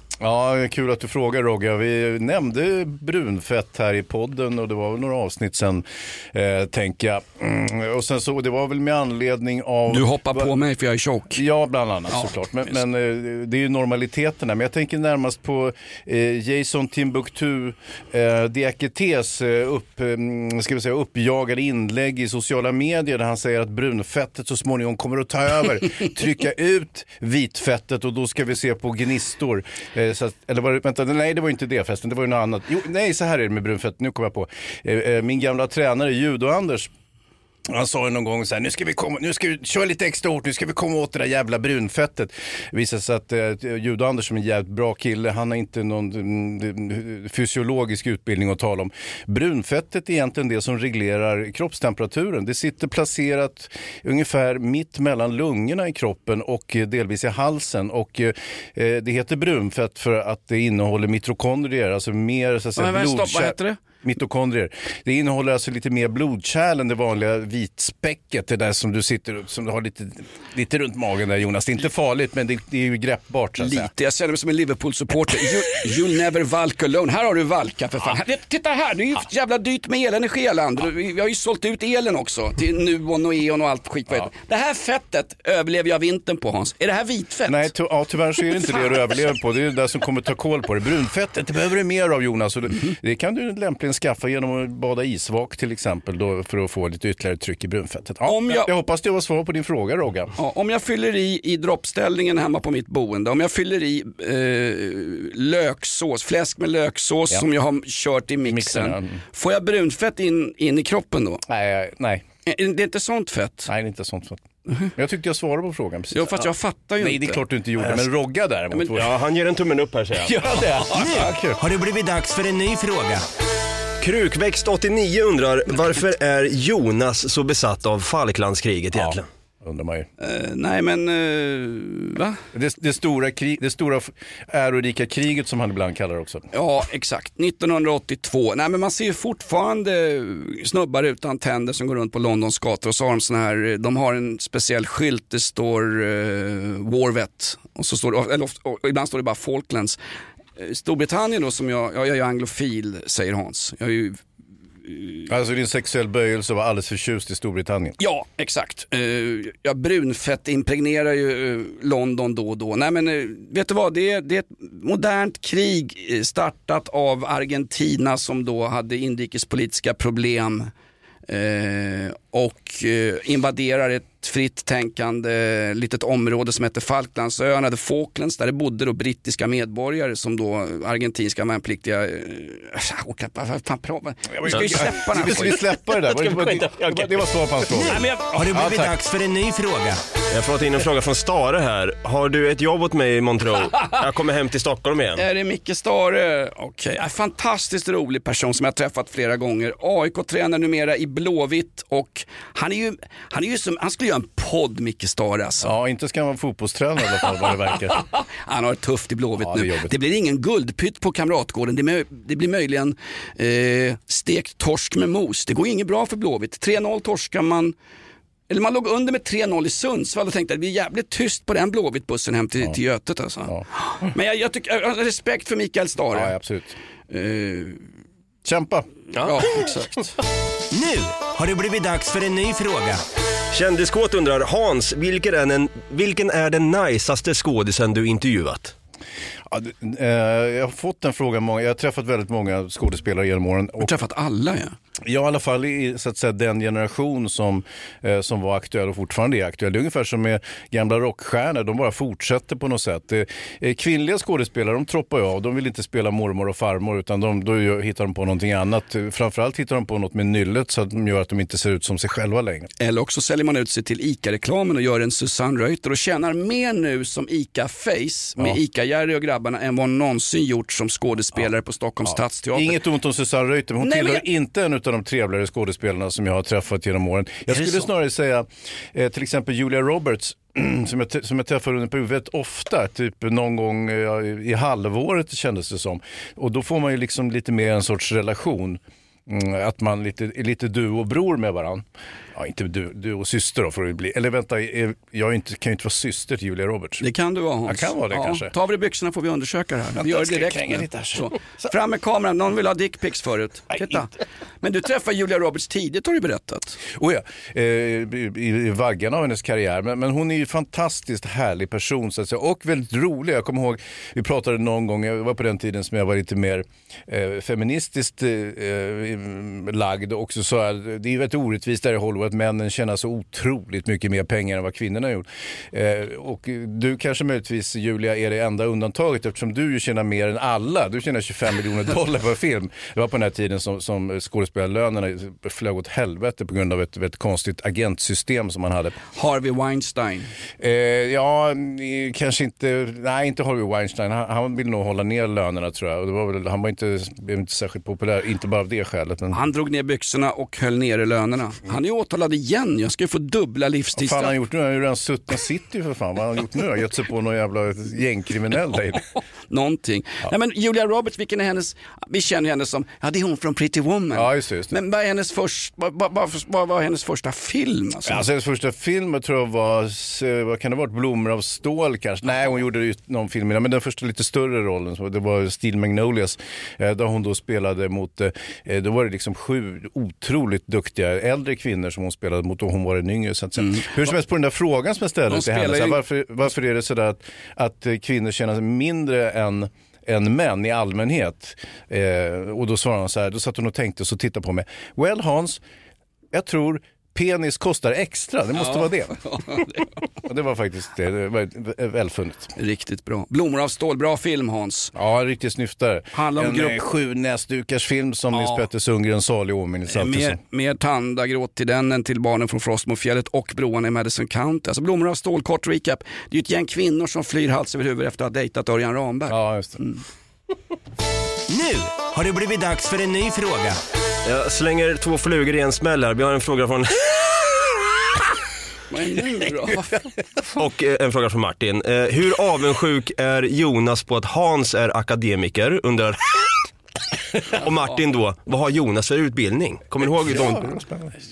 Ja, kul att du frågar Rogga. Vi nämnde brunfett här i podden och det var väl några avsnitt sen, eh, tänker jag. Mm, och sen så, det var väl med anledning av... Du hoppar på mig för jag är tjock. Ja, bland annat Ja, såklart. Men, men eh, det är ju normaliteterna. Men jag tänker närmast på eh, Jason Timbuktu eh, Diaketes eh, upp, eh, ska vi säga, uppjagade inlägg i sociala medier där han säger att brunfettet så småningom kommer att ta över, [LAUGHS] trycka ut vitfettet och då ska vi se på gnistor. Eh, så att, eller var det, vänta, nej det var inte det förresten, det var ju något annat. Jo, nej, så här är det med brunfett, nu kommer jag på. Eh, eh min gamla tränare, judo-Anders, han sa någon gång så här, nu ska vi, komma, nu ska vi köra lite extra hårt, nu ska vi komma åt det där jävla brunfettet. Det visade sig att eh, Judo-Anders som är en jävligt bra kille, han har inte någon mm, fysiologisk utbildning att tala om. Brunfettet är egentligen det som reglerar kroppstemperaturen. Det sitter placerat ungefär mitt mellan lungorna i kroppen och eh, delvis i halsen. Och eh, det heter brunfett för att det innehåller mitokondrier, alltså mer så att säga, Men, men, stopp, vad heter det? Mitokondrier. Det innehåller alltså lite mer blodkärl än det vanliga vitspäcket, det där som du sitter som du har lite, lite runt magen där Jonas. Det är inte farligt men det, det är ju greppbart så att säga. Lite, jag känner mig som en Liverpool-supporter. You, you'll never valk alone. Här har du valka för fan. Här, titta här, det är ju jävla dyrt med elenergi i alla land. Vi vi har ju sålt ut elen också till Nuon och E.ON och allt skit. heter det. Här fettet överlever jag vintern på Hans. Är det här vitfett? Nej, ty- ja, tyvärr så är det inte det du överlever på. Det är det där som kommer ta koll på det. Brunfettet, det behöver du mer av Jonas. Och det, det kan du lämpligen skaffa genom att bada isvak till exempel då, för att få lite ytterligare tryck i brunfettet. Ja, Om jag- jag... hoppas det var svar på din fråga Rogga. Ja, om jag fyller i i droppställningen hemma på mitt boende, om jag fyller i eh, löksås, fläsk med löksås Ja. som jag har kört i mixen, Mixen, ja. Får jag brunfett in, in i kroppen då? Nej, nej. Det är inte sånt fett? Nej, det är inte sånt fett. Men jag tyckte jag svarade på frågan precis. Jo, fast jag fattar ju Nej, inte. det är klart du inte gjorde. Men Rogga däremot. Men- Ja, han ger en tummen upp här säger han. [LAUGHS] Gör det? Nu har det blivit dags för en ny fråga. Krukväxt89 undrar, varför är Jonas så besatt av Falklandskriget egentligen? undrar man ju. Eh, nej men, eh, va? Det, det, stora krig, det stora ärorika kriget som han ibland kallar det också. Ja, exakt. 1982. Nej, men man ser ju fortfarande snubbar utan tänder som går runt på Londons gator och så har de sån här, de har en speciell skylt, det står uh, Warvet och så står det, eller ofta, och ibland står det bara Falklands. Eh, Storbritannien då som jag, ja, jag är anglofil säger Hans. Jag är ju Alltså din sexuell böjelse var alldeles förtjust i Storbritannien. Ja, exakt. Uh, ja, brunfett impregnerar ju eh, London då och då. Nej men eh, vet du vad, det är, det är ett modernt krig eh, startat av Argentina som då hade inrikespolitiska problem eh, och eh, invaderar ett fritt tänkande litet område som heter Falklandsöarna, The Falklands, där det bodde då brittiska medborgare som då argentinska värnpliktiga, eh, orkar vad fan pratar Vi ska ju släppa den Ska vi släppa det där? [LAUGHS] Det- var svar på hans fråga. Har det blivit dags för en ny fråga. Jag har fått in en fråga från Stare här. Har du ett jobb åt mig i Montreux? [LAUGHS] Jag kommer hem till Stockholm igen. Är det Micke Stare? Okej, okay. fantastiskt rolig person som jag har träffat flera gånger. AIK-tränare numera i Blåvitt och han är ju, han är ju som, han skulle göra en podd Micke Stare alltså. Ja, inte ska han vara fotbollstränare i alla fall vad det verkar. [LAUGHS] Han har det tufft i Blåvitt Ja, nu. Det blir ingen guldpytt på Kamratgården. Det, det blir möjligen eh, stekt torsk med mos. Det går inget bra för Blåvitt. 3-0 torskar man. Eller man låg under med 3-0 i Sundsvall och tänkte att det blir jävligt tyst på den Blåvitt-bussen hem till, till Götet. Alltså. Men jag, jag tycker, jag har respekt för Mikael Stare. Ja, absolut. Eh, Kämpa. Ja, exakt. Nu har det blivit dags för en ny fråga. Kändiskåt undrar, Hans, vilken är den, vilken är den najsaste skådisen du intervjuat? Ja, det- eh, jag har fått den frågan många, jag har träffat väldigt många skådespelare genom åren. Du har träffat alla ja. Ja, i alla fall i så att säga, den generation som, eh, som var aktuell och fortfarande är aktuell. Det är ungefär som med gamla rockstjärnor, de bara fortsätter på något sätt. Eh, eh, kvinnliga skådespelare, de troppar ju av. De vill inte spela mormor och farmor utan de, då hittar de på någonting annat. Eh, Framförallt hittar de på något med nyllet så att de gör att de inte ser ut som sig själva längre. Eller också säljer man ut sig till ICA-reklamen och gör en Susanne Reuter och tjänar mer nu som ICA-face med Ja. ICA-Jerry och grabbarna än vad hon någonsin gjort som skådespelare på Stockholms stadsteater. Inget ont om Susanne Reuter, men hon Nej, men tillhör inte en av de trevligare skådespelarna som jag har träffat genom åren. Jag skulle så? snarare säga eh, till exempel Julia Roberts [CLEARS THROAT] som jag, som jag träffar under huvudet ofta, typ någon gång eh, i halvåret kändes det som. Och då får man ju liksom lite mer en sorts relation. Mm, att man lite, är lite du och bror med varandra. Ja, inte du, du och syster då får det bli. Eller vänta, jag inte, kan ju inte vara syster till Julia Roberts. Det kan du vara Hans. Jag kan vara det kanske. Ta av dig byxorna får vi undersöka det här. Vi gör det direkt nu. så. Fram med kameran, någon vill ha dickpics förut. Titta. Men du träffade Julia Roberts tidigt har du berättat. Oh ja, eh, i, i, vaggan av hennes karriär. Men, men hon är ju en fantastiskt härlig person så att säga, och väldigt rolig. Jag kommer ihåg, vi pratade någon gång, jag var på den tiden som jag var lite mer eh, feministiskt eh, eh, lagd och så sa jag, det är ju väldigt orättvist där i Hollywood att männen tjänar så otroligt mycket mer pengar än vad kvinnorna gjort. Eh, och du kanske möjligtvis Julia är det enda undantaget eftersom du ju tjänar mer än alla. Du tjänar 25 miljoner dollar per film. Det var på den här tiden som, som skådespelarlönerna flög åt helvete på grund av ett, ett konstigt agentsystem som man hade. Harvey Weinstein. Eh, ja, kanske inte, nej inte Harvey Weinstein. Han, han vill nog hålla ner lönerna tror jag. Och det var väl, han var inte, blev inte särskilt populär, inte bara av det skälet. Men... Han drog ner byxorna och höll nere lönerna. Han är åtalad igen. Jag ska ju få dubbla Vad livstidsstraff. fan har han gjort nu? Han har ju redan suttit city för fan. Vad har han gjort nu? Han gett sig på någon jävla gängkriminell. [LAUGHS] Någonting. Nej, men Julia Roberts, vilken är hennes, vi känner henne som, ja det är hon från Pretty Woman. Ja, just det, just det. Men vad, är hennes först, vad, vad, vad, vad var hennes första film? Alltså? Alltså hennes första film jag tror jag var, eh, vad kan det ha varit, Blommor av stål kanske? Nej, hon gjorde ju någon film innan, men den första lite större rollen, det var Steel Magnolias, eh, där hon då spelade mot, eh, då var det liksom sju otroligt duktiga äldre kvinnor som hon spelade mot och hon var den yngre. Så att, säga. Hur som helst på den där frågan som jag ställde De till henne, så här, varför, varför är det sådär att, att kvinnor känner sig mindre än än män i allmänhet. Eh, och då svarade hon så här, då satt hon och tänkte och så tittade på mig. Well Hans, jag tror penis kostar extra, det måste Ja. vara det. [LAUGHS] Och det var faktiskt det, det var välfunnet. Riktigt bra. Blommor av stål, bra film Hans. Ja, riktigt snyftare. Handlar om en grupp- eh, sju näsdukars film som Ja. Nils Petter Sundgren salig åminnelse. alltid Mer, mer tandagråt till den än till barnen från Frostmofjället och broarna i Madison County. Alltså Blommor av stål, kort recap. Det är ju ett gäng kvinnor som flyr hals över huvud efter att ha dejtat Örjan Ramberg. Ja, just det. Nu har det blivit dags för en ny fråga. Jag slänger två flugor i en smäll här. Vi har en fråga från... Vad är nu då? Och eh, en fråga från Martin. Eh, hur avundsjuk är Jonas på att Hans är akademiker? Undrar... [LAUGHS] Och Martin då, vad har Jonas för utbildning? Kommer ni ihåg de...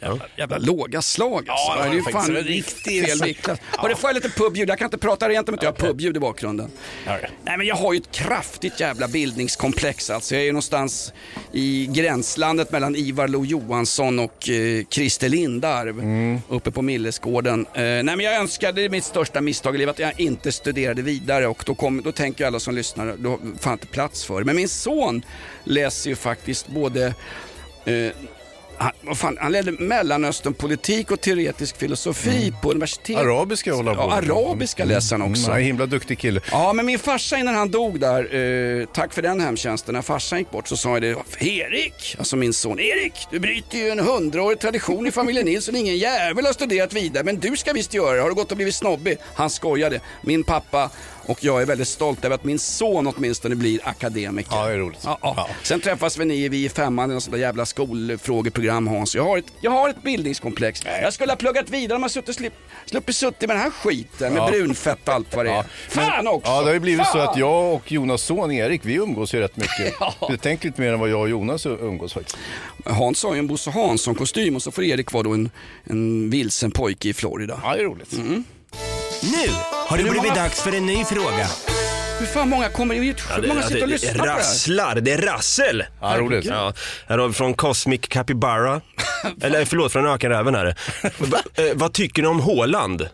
Ja. Jävla låga slag alltså. Ja, det det är ju var fan riktigt fel viktklass. Och det får jag lite publjud. Jag kan inte prata rent om inte jag har publjud i bakgrunden. Nej men jag har ju ett kraftigt jävla bildningskomplex alltså. Jag är ju någonstans i gränslandet mellan Ivar Lo Johansson och eh, Christer Lindarw uppe på Millesgården. Eh, nej men jag önskar, det är mitt största misstag i livet, att jag inte studerade vidare och då, kom, då tänker alla som lyssnar, då fann inte plats för det. Men min son läser ju faktiskt både eh, han, fan, han ledde Mellanösternpolitik och teoretisk filosofi på universitet. Arabiska håller på Ja, arabiska läser han också. Mm, är en himla duktig kille. Ja, men min farsa innan han dog där, eh, tack för den hemtjänsten, när farsan gick bort så sa jag det, Erik, alltså min son, Erik, du bryter ju en hundraårig tradition i familjen Nilsson, ingen jävel har studerat vidare, men du ska visst göra det, har du gått och blivit snobbig? Han skojade. Min pappa och jag är väldigt stolt över att min son åtminstone blir akademiker. Ja, det är roligt. Ja, ja. Sen träffas vi ni vi i femman i något sånt där jävla skolfrågeprogram Hans. Jag har ett, jag har ett bildningskomplex. Jag skulle ha pluggat vidare om jag suttit slipp, sluppit suttit med den här skiten med Ja. brunfett och allt vad det är. Fan också! Ja, det har ju blivit så Fan! att jag och Jonas son Erik, vi umgås ju rätt mycket. [LAUGHS] Betänkligt mer än vad jag och Jonas umgås faktiskt. Hans har ju en Bosse Hansson-kostym och så får Erik vara då en, en vilsen pojke i Florida. Ja, det är roligt. Nu har det blivit dags för en ny fråga. Hur fan många kommer det? Ja, Hur det, många ja, sitter och det, lyssnar det på det här? rasslar, det är rassel. Ja, roligt. Ja, här har vi från Cosmic Capybara. [LAUGHS] Eller förlåt, från Ökenräven här. Va, [LAUGHS] eh, vad tycker ni om Håland?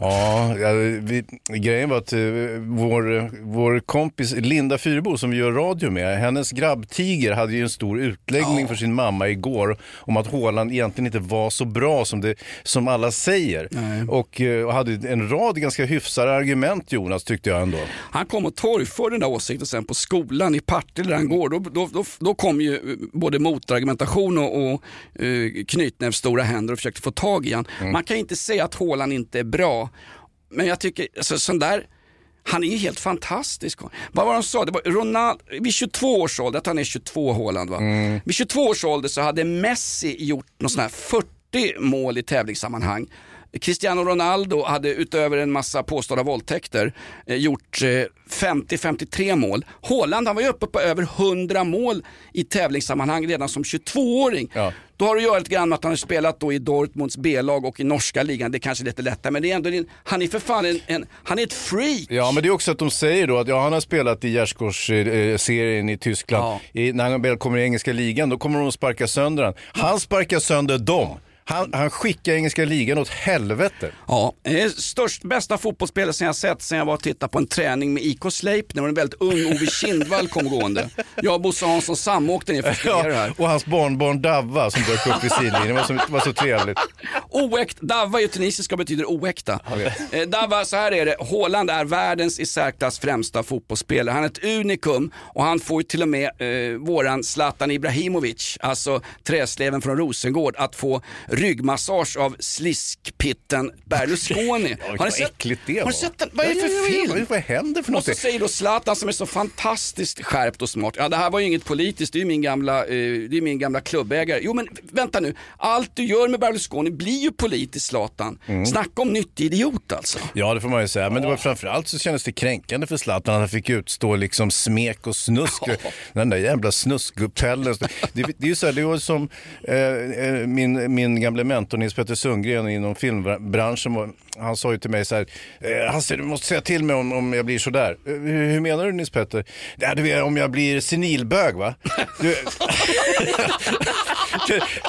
Ja, ja vi, grejen var att eh, vår, vår kompis Linda Fyrebo som vi gör radio med, hennes grabbtiger hade ju en stor utläggning för sin mamma igår om att Håland egentligen inte var så bra som, det, som alla säger. Och, eh, och hade en rad ganska hyfsade argument Jonas tyckte jag ändå. Han kom och torgförde den där åsikten sen på skolan i Partille där han går. Då, då, då, då kom ju eh, både motargumentation och, och uh, knytnävsstora händer och försökte få tag i han. Man kan inte säga att Haaland inte är bra, men jag tycker alltså, sån där han är ju helt fantastisk. Vad var det de sa? Det var Ronald, vid 22 års ålder, att han är 22 Haaland va? Vid 22 års ålder så hade Messi gjort någon sån här 40 mål i tävlingssammanhang. Cristiano Ronaldo hade utöver en massa påstådda våldtäkter eh, gjort eh, 50-53 mål. Haaland han var ju uppe på över 100 mål i tävlingssammanhang redan som 22-åring. Då har det att göra lite grann med att han har spelat då i Dortmunds B-lag och i norska ligan. Det är kanske lite lättare men det är ändå, en- han är för fan en, en, han är ett freak. Ja, men det är också att de säger då att ja, han har spelat i gärdsgårdsserien i Tyskland. I, när han väl kommer i engelska ligan, då kommer de att sparka sönder han. Han sparkar sönder dem. Han, han skickar engelska ligan åt helvete. Ja, störst, bästa fotbollsspelare som jag sett sen jag var och tittade på en träning med IK Sleipner och en väldigt ung Ove Kindvall kom gående. Jag och Bosse Hansson samåkte ner för att [LAUGHS] studera det här. Och hans barnbarn Davva som dök upp i [LAUGHS] sidlinjen. Det var så, var så trevligt. Oäkt, Dava är ju tunisiska och betyder oäkta. [LAUGHS] Eh, Dava, så här är det, Haaland är världens i särklass främsta fotbollsspelare. Han är ett unikum och han får ju till och med eh, våran Zlatan Ibrahimovic, alltså träsleven från Rosengård, att få ryggmassage av sliskpitten Berlusconi. Oj, vad äckligt det har du sett den? Vad är det Ja, för ja, film? vad- händer för Och så säger då Zlatan som är så fantastiskt skärpt och smart. Ja, det här var ju inget politiskt, det är ju min gamla, eh, det är min gamla klubbägare. Jo men vänta nu, allt du gör med Berlusconi blir ju politiskt Zlatan. Mm. Snacka om nyttig idiot alltså. Ja, det får man ju säga. Men det var framförallt så kändes det kränkande för Zlatan. Han fick utstå liksom smek och snusk. Den där jävla snuskgubbpellen. Det, det är ju så här, det var som eh, eh, min, min gamle mentor Nils Petter Sundgren inom filmbranschen. var- han sa ju till mig så här, eh, Hasse du måste säga till mig om, om jag blir sådär. Eh, hur, hur menar du Nils Petter? Ja, du vet om jag blir senilbög va? Du,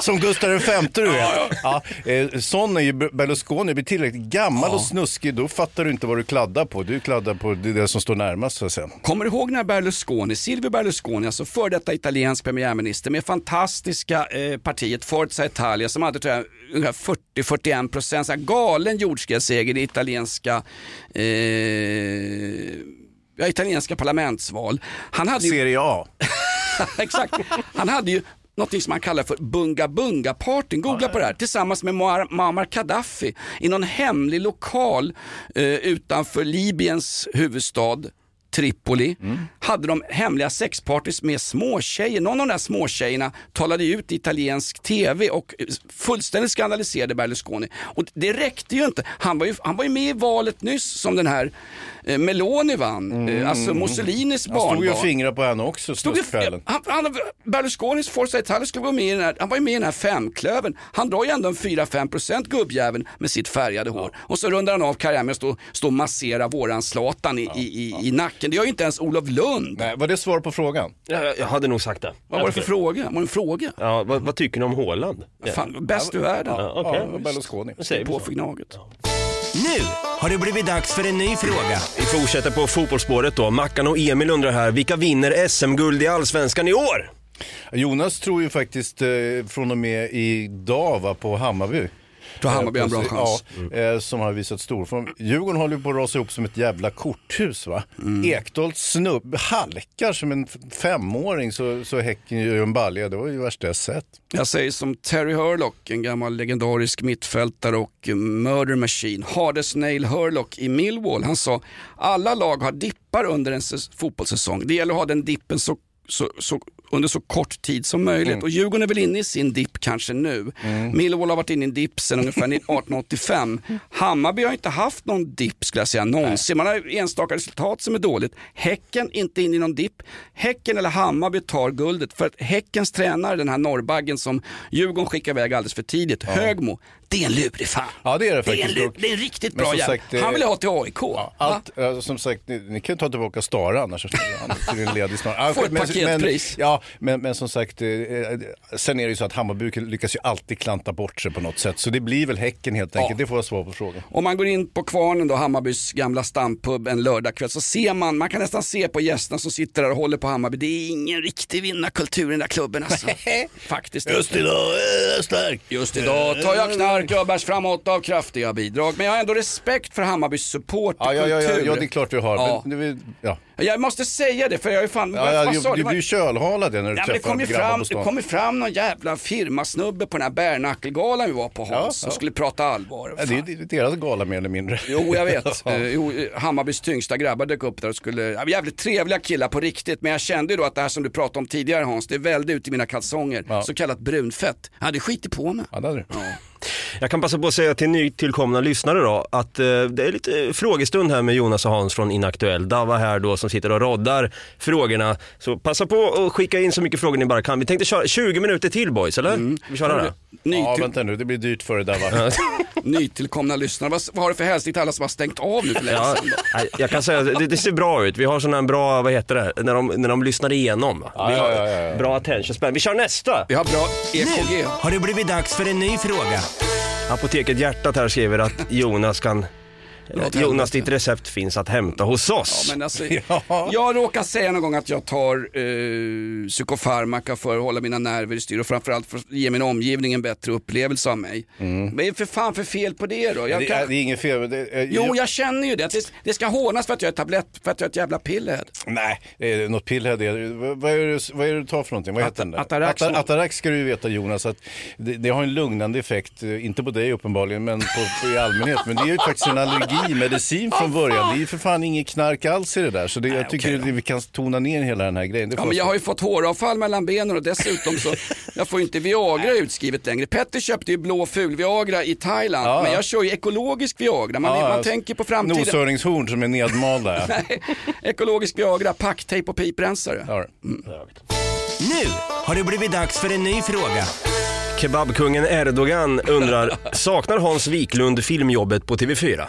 [LAUGHS] som Gustav V du vet. Ja, eh, sån är ju Berlusconi, blir tillräckligt gammal och snuskig då fattar du inte vad du kladdar på. Du kladdar på det som står närmast så säga. Kommer du ihåg när Berlusconi, Silvio Berlusconi, alltså för detta italiensk premiärminister med fantastiska eh, partiet Forza Italia som hade tror jag, 40-41 procent, så galen jordskredsseger i italienska eh, ja, italienska parlamentsval. Han hade ju, Serie A. [LAUGHS] exakt, han hade ju någonting som han kallar för bunga bunga partyn googla på det här, tillsammans med Muammar Gaddafi i någon hemlig lokal eh, utanför Libyens huvudstad Tripoli, hade de hemliga sexpartys med småtjejer. Någon av de där småtjejerna talade ut i italiensk tv och fullständigt skandaliserade Berlusconi. Och det räckte ju inte. Han var ju, han var ju med i valet nyss som den här eh, Meloni vann, eh, alltså Mussolinis Han stod ju och barnbarn. fingrade på henne också Stod ju, han, han, Berlusconis Forza Italia skulle gå med i den här, han var ju med i den här femklöven. Han drar ju ändå en 4-5% gubbjäveln med sitt färgade hår. Och så rundar han av karriären med att stå, stå och massera våran Zlatan i, i, i, i nacken. Det gör ju inte ens Olof Lund. Nej, var det svar på frågan? Jag, jag hade nog sagt det. Vad var det för fråga? Var det en fråga? Ja, vad, vad tycker ni om Haaland? Fan, bäst i världen. Ja, okej. Ja, Berlusconi. På för Gnaget. Nu har det blivit dags för en ny fråga. Vi fortsätter på fotbollsspåret då. Mackan och Emil undrar här, vilka vinner SM-guld i Allsvenskan i år? Jonas tror ju faktiskt eh, från och med idag va, på Hammarby. Hammarby har en bra chans. Ja, eh, som har visat storform. Djurgården håller på att rasa ihop som ett jävla korthus va. Mm. Ekdal snubb, halkar som en femåring så, så Häcken gör en balja. Det var ju värsta jag sett. Jag säger som Terry Hurlock, en gammal legendarisk mittfältare och murder machine. Hades Nail Hurlock i Millwall. Han sa alla lag har dippar under en säs- fotbollssäsong. Det gäller att ha den dippen så, så, så, under så kort tid som möjligt. Mm. Och Djurgården är väl inne i sin dipp kanske nu. Millwall har varit inne i en dipp sedan ungefär 1885. [LAUGHS] Hammarby har inte haft någon dipp skulle jag säga någonsin. Man har enstaka resultat som är dåligt. Häcken inte inne i någon dipp. Häcken eller Hammarby tar guldet för att Häckens tränare, den här norrbaggen som Djurgården skickar iväg alldeles för tidigt, Högmo, det är en lurig fan. Ja det är det Det är, en, faktiskt. det är en riktigt bra jävel. eh, Han vill ha till AIK. Ja, allt, eh, som sagt, ni, ni kan ta tillbaka Stara annars. Han är ledig snart. Ja, Får ett men- paketpris. Men, ja, men, men som sagt, eh, sen är det ju så att Hammarby lyckas ju alltid klanta bort sig på något sätt. Så det blir väl Häcken helt enkelt. Det får jag svar på frågan. Om man går in på Kvarnen då, Hammarbys gamla stampub en lördagkväll så ser man, man kan nästan se på gästerna som sitter där och håller på Hammarby, det är ingen riktig vinnarkultur i den där klubben alltså. [LAUGHS] Faktiskt. Just idag är jag stark. Just idag tar jag knark och bärs framåt av kraftiga bidrag. Men jag har ändå respekt för Hammarbys supporterkultur. Ja, ja, ja, ja, det är klart du har. Ja. Men, det ja. Jag måste säga det för jag är fan, Ja, ja, du, Det blir ju kölhalad när du Ja, det träffar ju grabbar fram, på det stan. kom ju fram någon jävla firmasnubbe på den här bärnackelgalan vi var på Hans Ja, och ja. skulle prata allvar. Ja, det är det är deras gala mer eller mindre. Jo, jag vet. [LAUGHS] Eh, jo, Hammarbys tyngsta grabbar dök upp där och skulle, jävligt trevliga killar på riktigt. Men jag kände ju då att det här som du pratade om tidigare Hans, det välde ut i mina kalsonger. Så kallat brunfett. Jag hade skitit på mig. Ja, det hade du. Jag kan passa på att säga till nytillkomna lyssnare då att eh, det är lite frågestund här med Jonas och Hans från Inaktuell. Dava här då som sitter och roddar frågorna. Så passa på att skicka in så mycket frågor ni bara kan. Vi tänkte köra 20 minuter till boys, eller? Vi kör det? Ny Ja, vänta nu, det blir dyrt för det där va? [LAUGHS] nytillkomna lyssnare. Vad, vad har du för hälsning till alla som har stängt av nu för länge Ja, jag kan säga det, det ser bra ut. Vi har här bra, vad heter det, när de, när de lyssnar igenom. Ja, Vi har ja, ja, ja. Bra attention span. Vi kör nästa! Vi har bra Nu EKG. har det blivit dags för en ny fråga. Apoteket Hjärtat här skriver att Jonas kan Jonas, ditt recept finns att hämta hos oss. Ja, men alltså, [LAUGHS] Jag råkar säga någon gång att jag tar eh, psykofarmaka för att hålla mina nerver i styr och framförallt för att ge min omgivning en bättre upplevelse av mig. Är det för fan för fel på det då? Jag Det, kan- är, det är inget fel. men Det, eh, Jo, jag känner ju det. Det, det ska hånas för att jag är tablett, för att jag är ett jävla pillhead. Nej, något pillhead. är- Vad, är det, vad är det du tar för någonting? Vad heter den där? Atarax. Ata- Atarax ska du ju veta Jonas, att det, det har en lugnande effekt, eh, inte på dig uppenbarligen, men på, på i allmänhet. Men det är ju faktiskt en allergimedicin från början. Det är ju för fan inget knark alls i det där. Så det, jag tycker att vi kan tona ner hela den här grejen. Det Ja, men jag har ju fått håravfall mellan benen och dessutom så [LAUGHS] jag får inte Viagra utskrivet längre. Petter köpte ju blå ful Viagra i Thailand, Ja, men jag kör ju ekologisk Viagra. Man, Ja, man tänker på framtiden. Noshörningshorn som är nedmalda. [LAUGHS] Nej, ekologisk Viagra, packtejp och piprensare. Ja. Nu har det blivit dags för en ny fråga. Kebabkungen Erdogan undrar, [LAUGHS] saknar Hans Wiklund filmjobbet på TV4?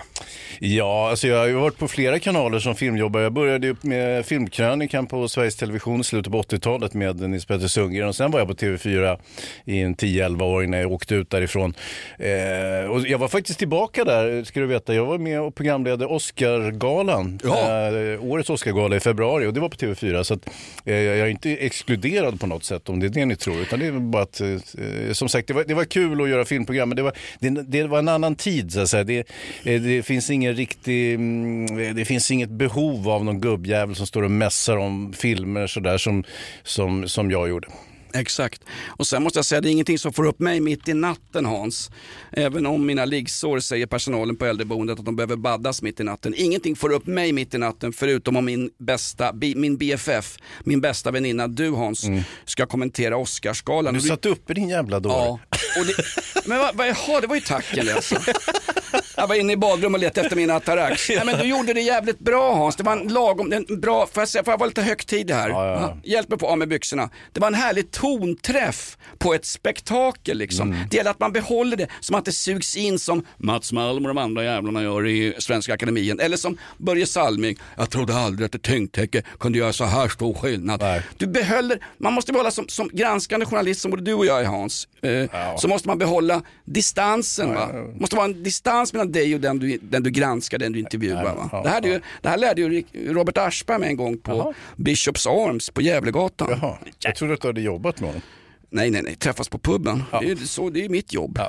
Ja, alltså jag har ju varit på flera kanaler som filmjobbare. Jag började ju med filmkrönikan på Sveriges Television i slutet på 80-talet med Nils Petter Sundgren och sen var jag på TV4 i en 10-11 år innan jag åkte ut därifrån. Eh, och jag var faktiskt tillbaka där, ska du veta. Jag var med och programledde Oscargalan, eh, årets Oscargala i februari och det var på TV4. Så att, eh, jag är inte exkluderad på något sätt om det är det ni tror, utan det är bara att, eh, som sagt, det var, det var kul att göra filmprogram, men det var, det, det var en annan tid så att säga. Det, eh, det finns ingen riktig, mm, det finns inget behov av någon gubbjävel som står och mässar om filmer sådär som, som, som jag gjorde. Exakt. Och sen måste jag säga, det är ingenting som får upp mig mitt i natten Hans. Även om mina liggsår säger personalen på äldreboendet att de behöver baddas mitt i natten. Ingenting får upp mig mitt i natten förutom om min bästa, min BFF, min bästa väninna, du Hans, ska kommentera Oscarsgalan. Du satt uppe din jävla dåre. Ja. Det, men vad, vad, jaha, det var ju tacken det alltså. Jag var inne i badrum och letade efter min Atarax. [LAUGHS] Nej men du gjorde det jävligt bra Hans. Det var en lagom, en bra, får jag, säga, får jag vara lite högtidlig här? Ja, ja, ja. Hjälp mig på av med byxorna. Det var en härlig tonträff på ett spektakel liksom. Mm. Det gäller att man behåller det som att det sugs in som Mats Malm och de andra jävlarna gör i Svenska Akademien. Eller som Börje Salming, jag trodde aldrig att ett tyngdtäcke kunde göra så här stor skillnad. Du behåller, man måste behålla som, som granskande journalist som både du och jag är Hans, eh, så måste man behålla distansen. Va? måste vara en distans mellan dig och den du, den du granskar, den du intervjuar. Va? ja, det, här, är ju- det här lärde ju Robert Aschberg med en gång på Bishops Arms på Gävlegatan. Jaha, jag trodde att du hade jobbat med honom. Nej, nej, nej, träffas på puben. Det, är, så, det är mitt jobb.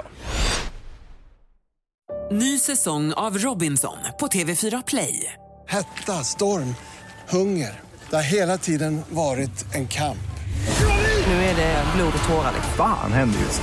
Ny säsong av Robinson på TV4 Play. Hetta, storm, hunger. Det har hela tiden varit en kamp. Nu är det blod och tårar. Fan händer just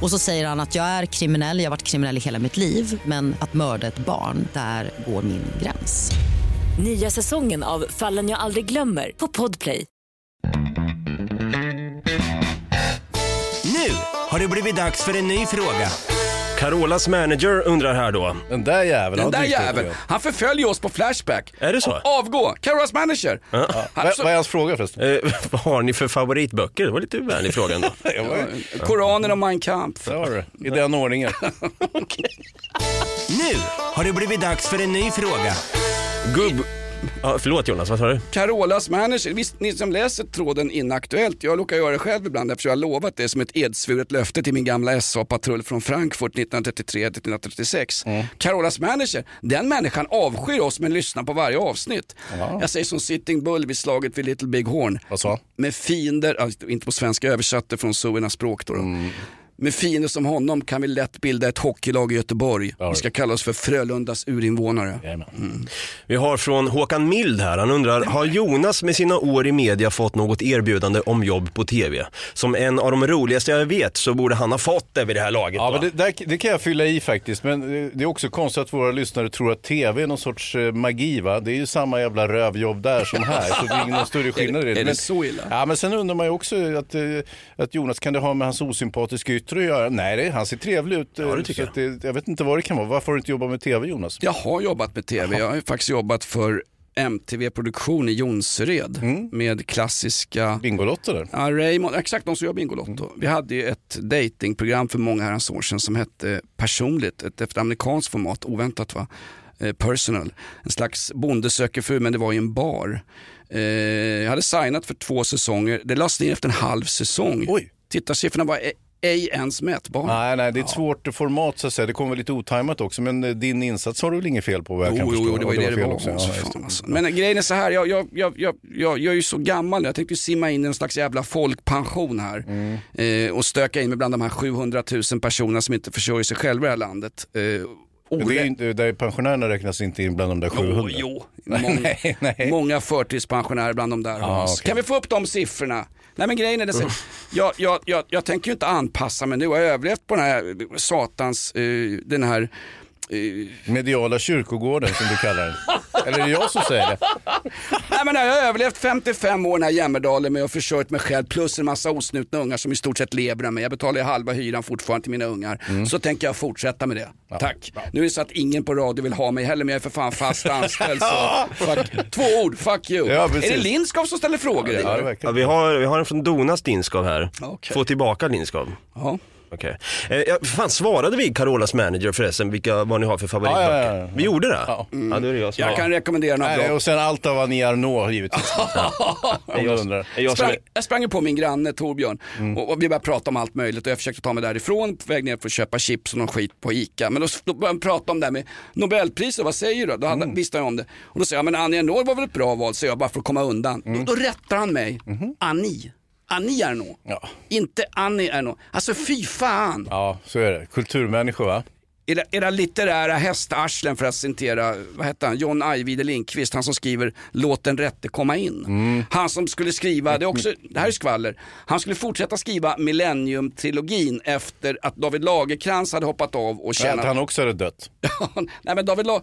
Och så säger han att jag är kriminell, jag har varit kriminell i hela mitt liv men att mörda ett barn, där går min gräns. Nya säsongen av Fallen jag aldrig glömmer på Podplay. Nu har det blivit dags för en ny fråga. Carolas manager undrar här då. Den där jäveln Den där jäveln, han förföljer oss på Flashback. Är det så? Avgå, Carolas manager. Ja. Han- Vad så- vad är hans fråga förresten? Eh, [LAUGHS] vad har ni för favoritböcker? Det var lite vänlig fråga ändå. [LAUGHS] Jag var- Koranen och Mein Kampf. Där har du det. I den ordningen. [LAUGHS] Nu har det blivit dags för en ny fråga. Gubb... Ja, förlåt Jonas, vad sa du? Carolas manager, visst ni som läser tråden inaktuellt, jag råkar göra det själv ibland eftersom jag har lovat det som ett edsvuret löfte till min gamla SA-patrull från Frankfurt 1933-1936. Carolas manager, den människan avskyr oss men lyssnar på varje avsnitt. Jag säger som Sitting Bull vid slaget vid Little Big Horn. Vad sa? Med fiender, inte på svenska, översatte från Suernas språk då. då. Med fiender som honom kan vi lätt bilda ett hockeylag i Göteborg. Vi ska kalla oss för Frölundas urinvånare. Vi har från Håkan Mild här, han undrar, har Jonas med sina år i media fått något erbjudande om jobb på TV? Som en av de roligaste jag vet så borde han ha fått det vid det här laget. Ja, det, där, det kan jag fylla i faktiskt. Men det är också konstigt att våra lyssnare tror att tv är någon sorts eh, magi. Va? Det är ju samma jävla rövjobb där som här. Så det är ingen större [LAUGHS] skillnad i Är det Men- så illa? Ja, men sen undrar man ju också att, eh, att Jonas, kan det ha med hans osympatiska yttre att göra? Nej, det, han ser trevlig ut. eh, det tycker så att det, jag vet inte vad det kan vara. Varför har du inte jobbat med tv Jonas? Jag har jobbat med TV. Jag har faktiskt jobbat för MTV-produktion i Jonsered med klassiska... Bingolotter där? Ja, Raymond, exakt de som gör Bingolotto. Vi hade ju ett datingprogram för många herrans år sedan som hette Personligt, ett efter amerikanskt format, oväntat va? Eh, personal, en slags bonde söker fru men det var i en bar. Eh, jag hade signat för två säsonger, det lades ner efter en halv säsong. Oj. Tittarsiffrorna var e- ej ens mätbara. Nej, nej, det är ett svårt format så att säga. Det kommer lite otajmat också, men eh, din insats har du väl inget fel på vad jag kan Jo, förstå? jo, det var ju det det var. också. Ja, alltså. Men grejen är så här, jag, jag, jag, jag, jag, jag är ju så gammal nu. Jag tänkte simma in i en slags jävla folkpension här. Mm. Eh, och stöka in mig bland de här 700 000 personerna som inte försörjer sig själva i det här landet. Eh, det är, inte- där pensionärerna räknas inte in bland de där 700. Jo, jo. [LAUGHS] Många, nej, nej. många förtidspensionärer bland de där. Ja, Hans. okej. Kan vi få upp de siffrorna? Nej men grejen är det, så- jag, jag, jag, jag tänker ju inte anpassa mig nu. Jag har överlevt på den här satans, eh, den här Mediala kyrkogården som du kallar den. Eller är det jag som säger det? Nej, men jag har överlevt 55 år i den här Jämmerdalen med att försörjt mig själv plus en massa osnutna ungar som i stort sett lever av mig. Jag betalar ju halva hyran fortfarande till mina ungar. Mm. Så tänker jag fortsätta med det. Tack. Nu är det så att ingen på radio vill ha mig heller men jag är för fan fast anställd. Så [LAUGHS] fuck. Två ord, fuck you. Ja, är det Lindskov som ställer frågor? eller? Ja, vi, har, vi har en från Donas Lindskov här. Okej. Få tillbaka Lindskov. Ja. Okej. Eh, ja, fan, svarade vi Carolas manager förresten vilka, vad ni har för favoritböcker? Ja, ja, ja. Vi gjorde det? Ja. då är det jag som Jag har- kan rekommendera några Nej, bra. och sen allt av Annie Arnault givetvis. [LAUGHS] Undrar. jag som sprang, jag sprang ju på min granne Torbjörn och, och vi började prata om allt möjligt och jag försökte ta mig därifrån på väg ner för att köpa chips och någon skit på ICA. Men då, då började han prata om det här med Nobelpriset, vad säger du då? Hade, visste han om det. Och då sa jag, men Annie Ernaux var väl ett bra val, så jag bara för att komma undan. Då, då rättar han mig, Annie. Annie Ernaux, Ja. inte Annie Ernaux. Alltså fy fan. ja, så är det. Kulturmänniskor va? Era, era litterära hästarslen för att citera, vad hette han, John Ajvide Lindqvist, han som skriver Låt den rätte komma in. Han som skulle skriva, det, är också, det här är skvaller, han skulle fortsätta skriva Millennium-trilogin efter att David Lagerkrans hade hoppat av och Att tjänat... han också hade dött. [LAUGHS] Nej men David La...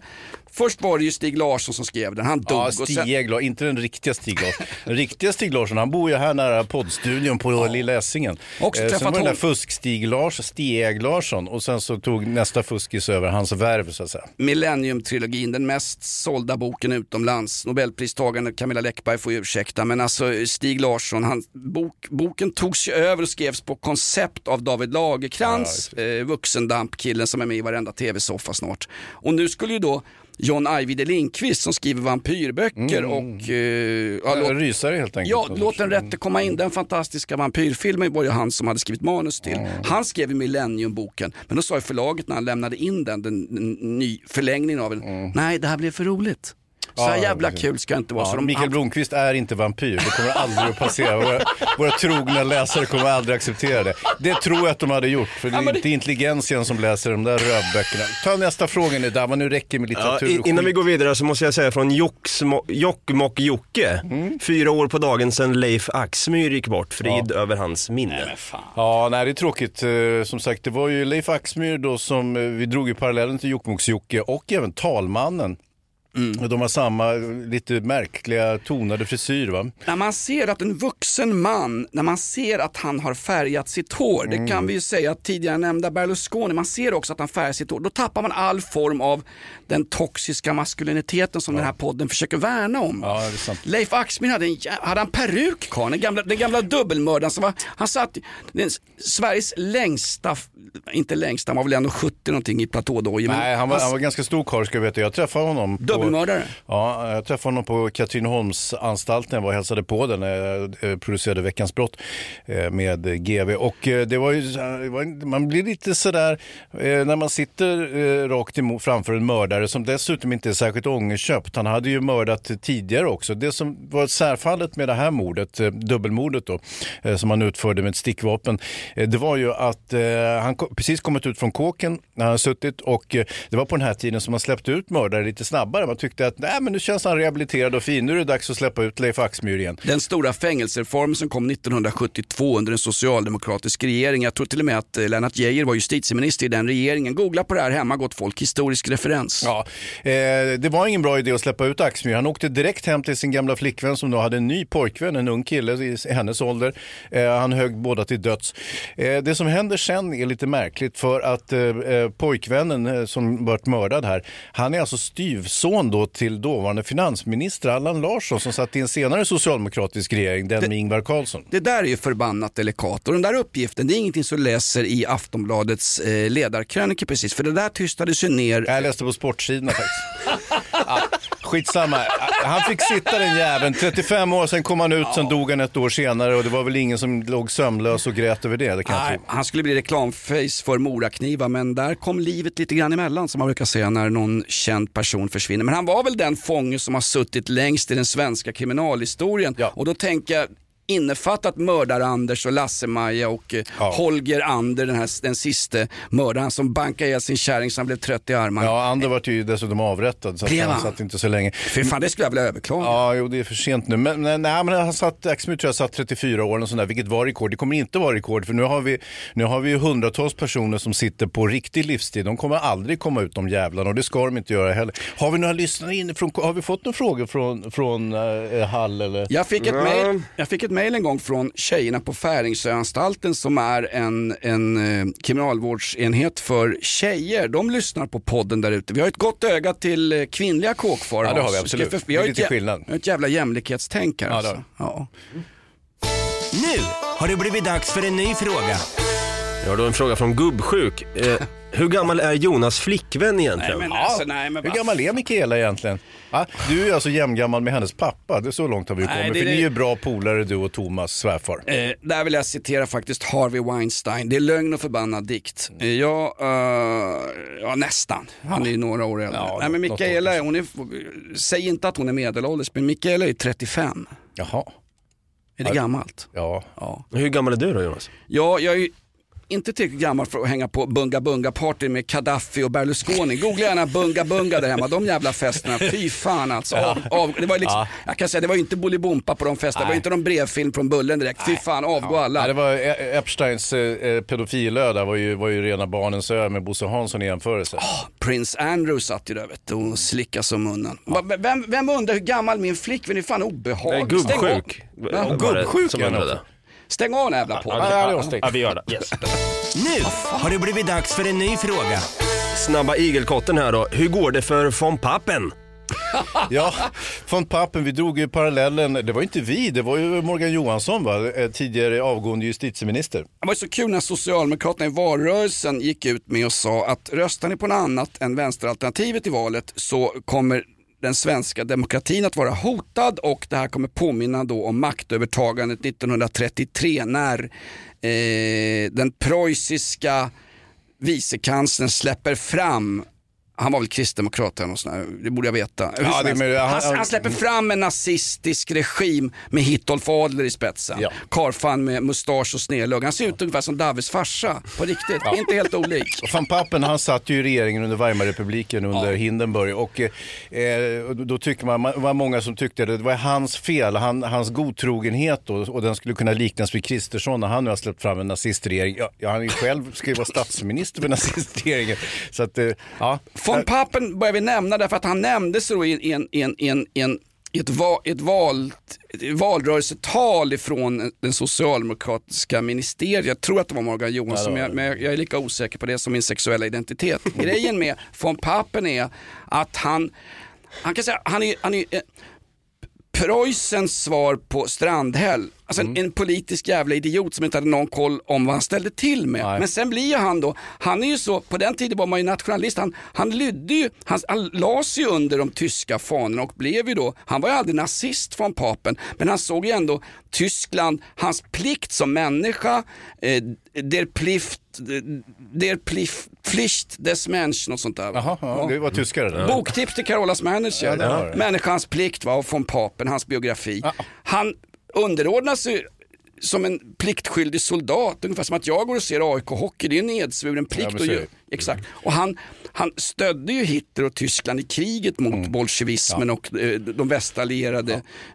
Först var det ju Stig Larsson som skrev den, han dog. Ja, och sen... Stig Larsson, inte den riktiga Stig Larsson. Den riktiga Stig Larsson, han bor ju här nära poddstudion på Lilla Essingen. Också Eh, sen var det den där fusk-Stig Larsson, Stig Larsson och sen så tog nästa fuskis över hans värv så att säga. Millennium-trilogin, den mest sålda boken utomlands. Nobelpristagaren Camilla Läckberg får ursäkta, men alltså Stig Larsson, han, bok, boken togs ju över och skrevs på koncept av David Lagerkrans, eh, vuxendampkillen som är med i varenda tv-soffa snart. Och nu skulle ju då John Ajvide Lindqvist som skriver vampyrböcker och... Eh, ja, låt- Rysare helt enkelt. Ja, låt den rätte komma in. Den fantastiska vampyrfilmen var ju han som hade skrivit manus till. Han skrev Millennium-boken, men då sa ju förlaget när han lämnade in den, den, den ny förlängningen av den, nej det här blev för roligt. Så här Ja, jävla precis. kul ska det inte vara. Ja, så de, Mikael Blomqvist är inte vampyr, det kommer aldrig att passera. Våra, våra trogna läsare kommer aldrig acceptera det. Det tror jag att de hade gjort, för det är inte intelligensien som läser de där rövböckerna. Ta nästa fråga nu, Damma, nu räcker med Ja, litteratur i- och innan vi går vidare så måste jag säga från Jokkmokk-Jocke. Fyra år på dagen sedan Leif Axmyr gick bort. Frid över hans minne. Ja, nej det är tråkigt. Eh, Som sagt, det var ju Leif Axmyr då som, eh, vi drog ju parallellen till Jokkmokks-Jocke och även talmannen. Och De har samma lite märkliga tonade frisyr va? När man ser att en vuxen man, när man ser att han har färgat sitt hår, det kan vi ju säga att tidigare nämnda Berlusconi, man ser också att han färgar sitt hår, då tappar man all form av den toxiska maskuliniteten som den här podden försöker värna om. Ja, det är sant. Leif Axmyr hade en, hade han peruk karln, den gamla, den gamla dubbelmördaren som var, han satt, den, Sveriges längsta, inte längsta, han var väl ändå 70 någonting i platådojor. Nej, han var, han var ganska stor karl ska jag veta. Jag träffade honom. På, Dubbelmördare? Ja, jag träffade honom på Katrineholmsanstalten. Jag var och hälsade på den när jag eh, producerade Veckans brott eh, med GV. Och eh, det var ju, man blir lite sådär eh, när man sitter eh, rakt emot framför en mördare som dessutom inte är särskilt ångerköpt. Han hade ju mördat tidigare också. Det som var särfallet med det här mordet, eh, dubbelmordet då, eh, som han utförde med ett stickvapen, eh, det var ju att eh, han precis kommit ut från kåken när han suttit och eh, det var på den här tiden som man släppte ut mördare lite snabbare. Man tyckte att nej, men nu känns han rehabiliterad och fin, nu är det dags att släppa ut Leif Axmyr igen. Den stora fängelsereformen som kom 1972 under en socialdemokratisk regering. Jag tror till och med att eh, Lennart Geijer var justitieminister i den regeringen. Googla på det här hemma gott folk, historisk referens. Ja, eh, det var ingen bra idé att släppa ut Axmyr. Han åkte direkt hem till sin gamla flickvän som då hade en ny pojkvän, en ung kille i hennes ålder. Eh, han högg båda till döds. Eh, det som händer sen är lite märkligt för att eh, eh, pojkvännen som varit mördad här, han är alltså styvson han då till dåvarande finansminister Allan Larsson som satt i en senare socialdemokratisk regering, den med Ingvar Carlsson. Det där är ju förbannat delikat och den där uppgiften det är ingenting som läser i Aftonbladets eh, ledarkrönika precis för det där tystades ju ner. Jag läste på sportsidorna faktiskt. [LAUGHS] ja, skitsamma, han fick sitta den jäveln. 35 år, sen kom han ut, sen dog han ett år senare och det var väl ingen som låg sömnlös och grät över det. det kan Nej, han skulle bli reklamface för Moraknivar men där kom livet lite grann emellan som man brukar säga när någon känd person försvinner. Men han var väl den fånge som har suttit längst i den svenska kriminalhistorien och då tänker jag innefattat mördar-Anders och Lasse-Maja och eh, Holger Ander, den, här, den siste mördaren som bankade ihjäl sin kärring så han blev trött i armarna. Ja, Ander var ju dessutom avrättad så han satt inte så länge. För fan det skulle jag vilja överklaga. Ja, jo det är för sent nu. Men, nej, men han satt, Axmyr tror jag satt 34 år och sånt där, vilket var rekord. Det kommer inte vara rekord för nu har vi, nu har vi ju hundratals personer som sitter på riktig livstid. De kommer aldrig komma ut de jävlarna och det ska de inte göra heller. Har vi några lyssnare inifrån, har vi fått några frågor från, från eh, Hall eller? Jag fick, ett jag fick ett mail en gång från tjejerna på Färingsöanstalten som är en, en eh, kriminalvårdsenhet för tjejer. De lyssnar på podden där ute. Vi har ett gott öga till eh, kvinnliga kåkfarare. Ja, det har vi absolut. Ska- Det är har lite ett, skillnad. vi har ett jävla jämlikhetstänk här Ja, alltså. ja. Nu har det blivit dags för en ny fråga. Jag har då en fråga från Gubbsjuk. Eh, hur gammal är Jonas flickvän egentligen? Nej, men alltså, nej, men Hur gammal är Mikaela egentligen? Ja, du är alltså jämngammal med hennes pappa, det är så långt har vi Nej, kommit. det- För det- ni är ju bra polare du och Thomas svärfar. Eh, där vill jag citera faktiskt Harvey Weinstein. Det är lögn och förbannad dikt. Eh, ja, eh, ja, nästan. Han är ju några år äldre. Ja, Nej, men något Mikaela, hon är, säg inte att hon är medelålders, men Mikaela är 35. Jaha. Är det gammalt? Ja. ja. Hur gammal är du då Jonas? Ja, jag är ju inte tillräckligt gammal för att hänga på bunga bunga party med Gaddafi och Berlusconi. Googla gärna bunga bunga där hemma, de jävla festerna, fy fan alltså. Av, av, det var liksom, Ja. Jag kan säga det var inte Bolibompa på de festerna, det var inte någon brevfilm från Bullen direkt, fy fan avgå alla. Nej, det var E- Epsteins eh, pedofilö där var ju, var ju rena barnens ö med Bosse Hansson i jämförelse. Prince Andrew satt ju där vet du, och slickade som munnen. Va- Vem, vem undrar hur gammal min flickvän är? fan obehaglig. Nej, Stäng av. gubbsjuk. Ja, gubbsjuk är han också. Stäng av den jävla på. Ja, vi gör det. Yes. Nu har det blivit dags för en ny fråga. Snabba igelkotten här då. Hur går det för von Pappen? [LAUGHS] Ja, von Pappen, vi drog ju parallellen, det var ju inte vi, det var ju Morgan Johansson va, Eh, tidigare avgående justitieminister. Det var så kul när Socialdemokraterna i valrörelsen gick ut med och sa att röstar ni på något annat än vänsteralternativet i valet så kommer den svenska demokratin att vara hotad och det här kommer påminna då om maktövertagandet 1933 när eh, den preussiska vicekanslern släpper fram han var väl kristdemokrat eller sånt det borde jag veta. Ja, det- men han- han, han släpper fram en nazistisk regim med Hitolf Adler i spetsen. Ja. Karlfan med mustasch och snedlugg. Han ser ut ungefär som Davids farsa, på riktigt. Ja. Inte helt olik. Och Van Pappen han satt ju i regeringen under Weimarrepubliken under Hindenburg och eh, då tycker man, det var många som tyckte att det var hans fel, han, hans godtrogenhet då, och den skulle kunna liknas vid Kristersson när han nu har släppt fram en nazistregering. Ja, ja, han är ju själv ska ju vara statsminister för [LAUGHS] nazistregeringen. Så att, eh, ja. Von Papen börjar vi nämna därför att han nämndes då i en, i en, i en, i en, i ett, va, ett, val, ett valrörelsetal ifrån den socialdemokratiska ministeriet. Jag tror att det var Morgan Johansson, Ja, var men, jag, jag är lika osäker på det som min sexuella identitet. Grejen med von Papen är att han, han kan säga, han är, han är eh, Preussens svar på Strandhäll. Alltså en, en politisk jävla idiot som inte hade någon koll om vad han ställde till med. Men sen blir ju han då, han är ju så, på den tiden var man ju nationalist, han, han lydde ju, han, han las ju under de tyska fanorna och blev ju då, han var ju aldrig nazist från papen, men han såg ju ändå Tyskland, hans plikt som människa, eh, der Plift, der Plift, Pflicht des Menschen och sånt där. Jaha, ja, det var tyskare där. Boktips till Carolas manager. Ja, det det. Människans plikt var från papen, hans biografi. Han underordnar sig som en pliktskyldig soldat, ungefär som att jag går och ser AIK-hockey, det är en nedsvuren Ja, plikt. men Exakt. Och han, han stödde ju Hitler och Tyskland i kriget mot Mm. bolsjevismen och eh, de västallierade.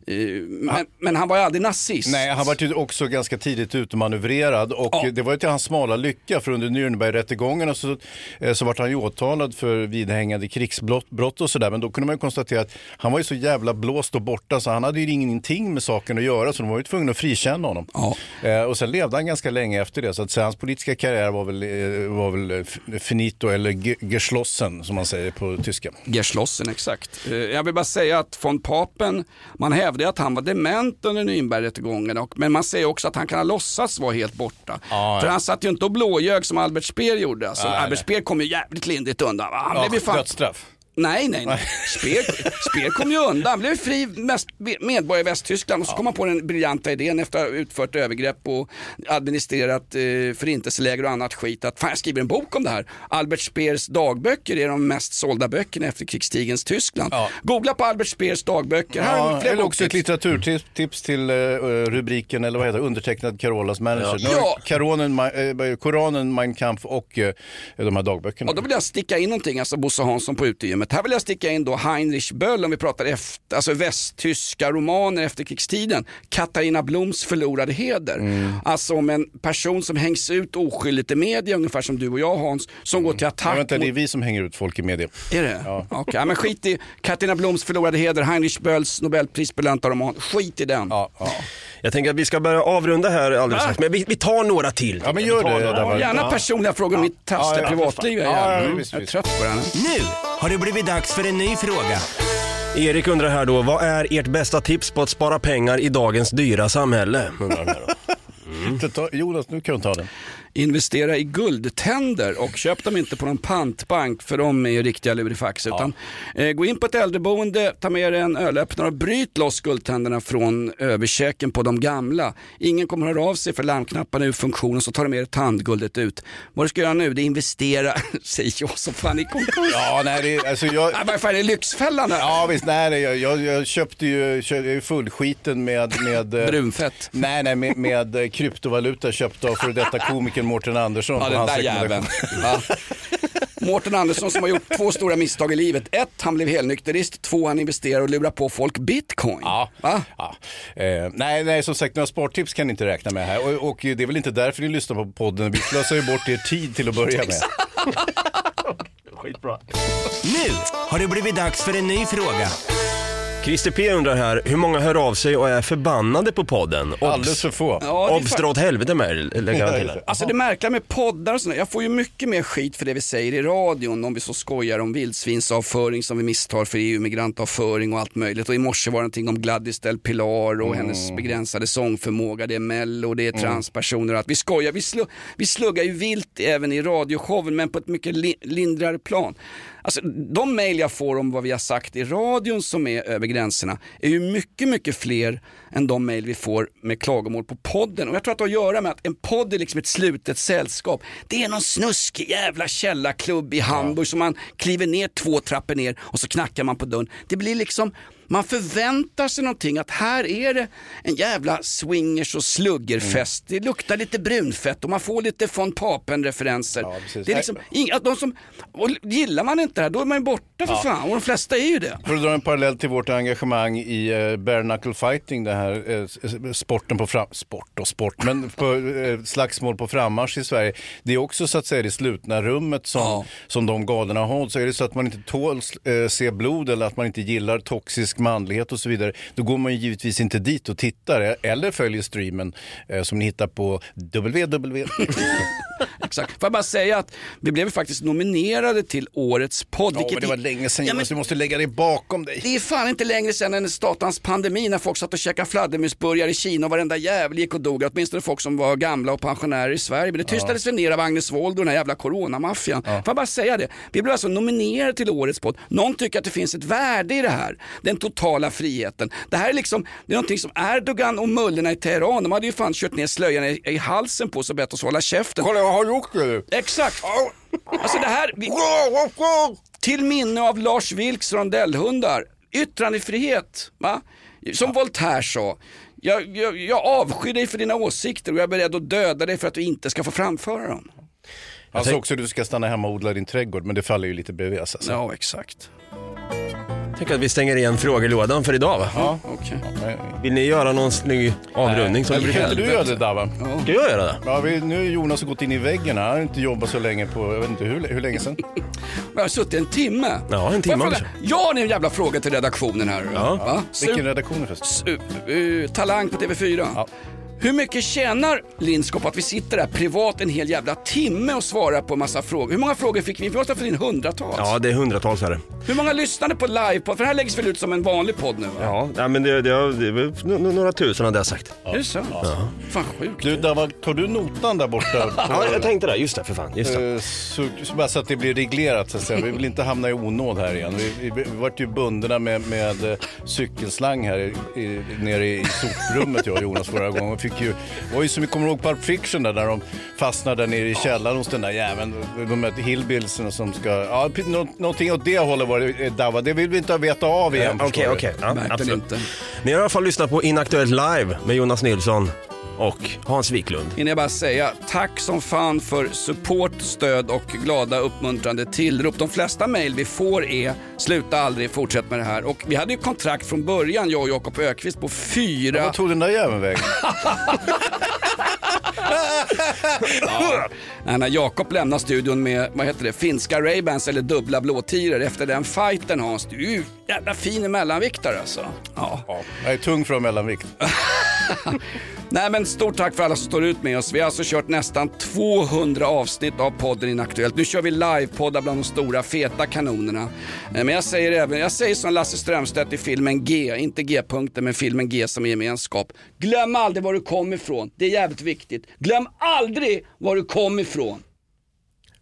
Eh, men, men han var ju aldrig nazist. Nej, han var ju också ganska tidigt utmanövrerad och det var ju till hans smala lycka för under Nürnbergrättegångarna så, eh, så vart han ju åtalad för vidhängande krigsbrott brott och sådär. Men då kunde man ju konstatera att han var ju så jävla blåst och borta så han hade ju ingenting med saken att göra så de var ju tvungna att frikänna honom. Eh, och sen levde han ganska länge efter det så att så hans politiska karriär var väl, var väl finito eller ge- geschlossen som man säger på tyska. Geschlossen, exakt. Eh, Jag vill bara säga att von Papen, man hävdar att han var dement under Nürnbergrättegången, men man säger också att han kan ha låtsats vara helt borta. Ja, För ja. han satt ju inte och blåljög som Albert Speer gjorde. Alltså, Nej, Albert. Speer kom ju jävligt lindrigt undan. Han Ja, blev ju fan... Dödsstraff. Nej, nej, nej. Speer, Speer kom ju undan. Han blev fri medborgare i Västtyskland och så kom han på den briljanta idén efter att ha utfört övergrepp och administrerat eh, förintelseläger och annat skit. Att fan, jag skriver en bok om det här. Albert Speers dagböcker är de mest sålda böckerna efter krigstidens Tyskland. Googla på Albert Speers dagböcker. Här har Ja, eller också ett litteraturtips till eh, rubriken, eller vad heter det, undertecknad Carolas manager. Ja. Ja. Karonen, eh, Koranen, Mein Kampf och eh, de här dagböckerna. Och då vill jag sticka in någonting, alltså Bosse Hansson på utegymmet. Här vill jag sticka in då Heinrich Böll om vi pratar efter, alltså västtyska romaner efter krigstiden. Katarina Bloms förlorade heder. Mm. Alltså om en person som hängs ut oskyldigt i media, ungefär som du och jag Hans, som går till Ja, attack vänta, det är mot... vi som hänger ut folk i media. Är det? Ja. Okej, ja, men skit i Katarina Bloms förlorade heder, Heinrich Bölls nobelprisbelönta roman. Skit i den. Jag tänker att vi ska börja avrunda här alldeles strax, men vi, vi tar några till. Ja, men gör det, några. David. Gärna Ja. personliga frågor om mitt taskiga Ja, ja, privatliv. ja, Jag, ja, är. ja, Mm. visst, jag är trött på det här nu. Har det blivit dags för en ny fråga. Erik undrar här då, vad är ert bästa tips på att spara pengar i dagens dyra samhälle? [LAUGHS] Ta- Jonas, nu kan du ta den. Investera i guldtänder och köp dem inte på någon pantbank för de är ju riktiga lurifax. Utan eh, gå in på ett äldreboende, ta med er en ölöppnare och bryt loss guldtänderna från överkäken på de gamla. Ingen kommer höra av sig för larmknapparna är ur funktion så tar de med er tandguldet ut. Vad du ska göra nu det är investera, [LAUGHS] säger jag som fan i konkurs. Ja, nej, det, alltså jag... Nej, Vad fan är Lyxfällan här? Ja visst, nej, jag, jag, jag köpte ju ju fullskiten med... med eh, Brunfett. Nej, nej, med, med eh, kryptovaluta köpt av före detta komikern Mårten Andersson. Ja, på den hans där rekommendation. jäveln. [LAUGHS] Ja. Mårten Andersson som har gjort två stora misstag i livet. Ett, han blev helnykterist. Två, han investerar och lurar på folk bitcoin. Ja. Va? Ja. Eh, nej, nej, som sagt, några spartips kan ni inte räkna med här. Och, och det är väl inte därför ni lyssnar på podden. Vi slösar ju bort er tid till att börja med. [LAUGHS] Skitbra. Nu har det blivit dags för en ny fråga. Christer P undrar här, hur många hör av sig och är förbannade på podden? Obs. Alldeles för få. Ja, det är Obs, dra åt helvete med er, lägger han till här. [LAUGHS] Alltså det märkliga med poddar och sådär, jag får ju mycket mer skit för det vi säger i radion om vi så skojar om vildsvinsavföring som vi misstar för EU-migrantavföring och allt möjligt. Och i morse var det någonting om Gladys Del Pilar och hennes begränsade sångförmåga. Det är mello, det är transpersoner och allt. Vi skojar, vi, slu, vi sluggar ju vilt även i radioshowen men på ett mycket li, lindrigare plan. Alltså de mejl jag får om vad vi har sagt i radion som är över gränserna är ju mycket, mycket fler än de mejl vi får med klagomål på podden. Och jag tror att det har att göra med att en podd är liksom ett slutet sällskap. Det är någon snuskig jävla källarklubb i Hamburg som man kliver ner två trappor ner och så knackar man på dörren. Det blir liksom man förväntar sig någonting att här är det en jävla swingers och sluggerfest. Det luktar lite brunfett och man får lite von Papen-referenser. det är liksom, inga- de som, gillar man inte det här då är man ju borta för Ja. fan och de flesta är ju det. För att dra en parallell till vårt engagemang i eh, bare knuckle fighting, det här s- sporten på fram... Sport och sport, men [LAUGHS] på, eh, slagsmål på frammarsch i Sverige. Det är också så att säga det slutna rummet som, som de galorna har. Så är det så att man inte tål eh, se blod eller att man inte gillar toxisk manlighet och så vidare, då går man ju givetvis inte dit och tittar eller följer streamen eh, som ni hittar på www. [LAUGHS] Exakt. Får jag bara säga att vi blev faktiskt nominerade till årets podd. Ja, men det var länge sedan Ja, men- du måste lägga dig bakom dig. Det är fan inte längre sedan än statans pandemi när folk satt och käkade fladdermusburgare i Kina och varenda jävel gick och dog. Åtminstone folk som var gamla och pensionärer i Sverige. Men det tystades väl ner av Agnes Wold och den här jävla coronamaffian. Får jag bara säga det. Vi blev alltså nominerade till årets podd. Någon tycker att det finns ett värde i det här. Den totala friheten. Det här är liksom, det är någonting som Erdogan och mullorna i Teheran, de hade ju fan kört ner slöjan i, i halsen på och bett oss hålla käften. Kolla, jag har gjort det. Exakt. Alltså det här, vi, till minne av Lars Vilks rondellhundar, yttrandefrihet. Va? Som Voltaire sa. Jag, jag, jag avskyr dig för dina åsikter och jag är beredd att döda dig för att du inte ska få framföra dem. Alltså också du ska stanna hemma och odla din trädgård, men det faller ju lite bredvid. Alltså. Ja, exakt. Tänk att vi stänger igen frågelådan för idag va? Ja. Okej. Vill ni göra någon snygg avrundning? som vi brukar inte du göra det Dava? Ska jag göra det? Ja, vi, nu har Jonas gått in i väggen. Han har inte jobbat så länge på, jag vet inte hur, hur länge sedan. [LAUGHS] Jag har suttit en timme. Ja, en timme Får jag, också. fråga? jag har en jävla fråga till redaktionen här. Ja. Va? Vilken redaktion är det först? su- eh, talang på TV4. Hur mycket tjänar Lindskog på att vi sitter där privat en hel jävla timme och svarar på en massa frågor? Hur många frågor fick vi? Vi måste ha fått in hundratals. Ja, det är hundratals här. Hur många lyssnade på livepodd? För det här läggs väl ut som en vanlig podd nu va? Ja, nej, men det, det, det n- några tusen hade jag sagt. Är det så? Ja. Fan sjukt. Du, Dava, tar du notan där borta? [LAUGHS] Ja, jag tänkte det. Just det, för fan. Just det. Eh, Så, så bara så att det blir reglerat så att säga. Vi vill inte hamna i onåd här igen. Vi, vi, vi vart ju bundna med, med eh, cykelslang här i, i, nere i soprummet jag och Jonas förra gången. Fick ju, det var ju som vi kommer ihåg Pulp Fiction där, där de fastnade där nere i källaren hos den där jäveln. De här hillbillsen som ska, ja någonting åt det hållet var det Dava. Det vill vi inte veta av igen. Eh, Okej, förstår du. okej. Ja, absolut. inte. Ni har i alla fall lyssnat på Inaktuellt live med Jonas Nilsson och Hans Wiklund. Hinner jag bara säga tack som fan för support, stöd och glada uppmuntrande tillrop. De flesta mejl vi får är sluta aldrig, fortsätt med det här. Och vi hade ju kontrakt från början, jag och Jakob Ökvist på fyra... Vad tog den där jäveln vägen? [LAUGHS] Ja. När Jakob lämnar studion med, vad heter det, finska Ray-Bans eller dubbla blåtiror efter den fighten Hans, du är ju jävla fin mellanviktare alltså. Ja. Ja, jag är tung för mellanvikt. [LAUGHS] Nej men stort tack för alla som står ut med oss. Vi har alltså kört nästan 200 avsnitt av podden Inaktuellt. Nu kör vi livepoddar bland de stora feta kanonerna. Eh, men jag säger även, jag säger som Lasse Strömstedt i filmen G, inte G-punkten men filmen G som gemenskap. Glöm aldrig var du kom ifrån. Det är jävligt viktigt. Glöm aldrig var du kom ifrån.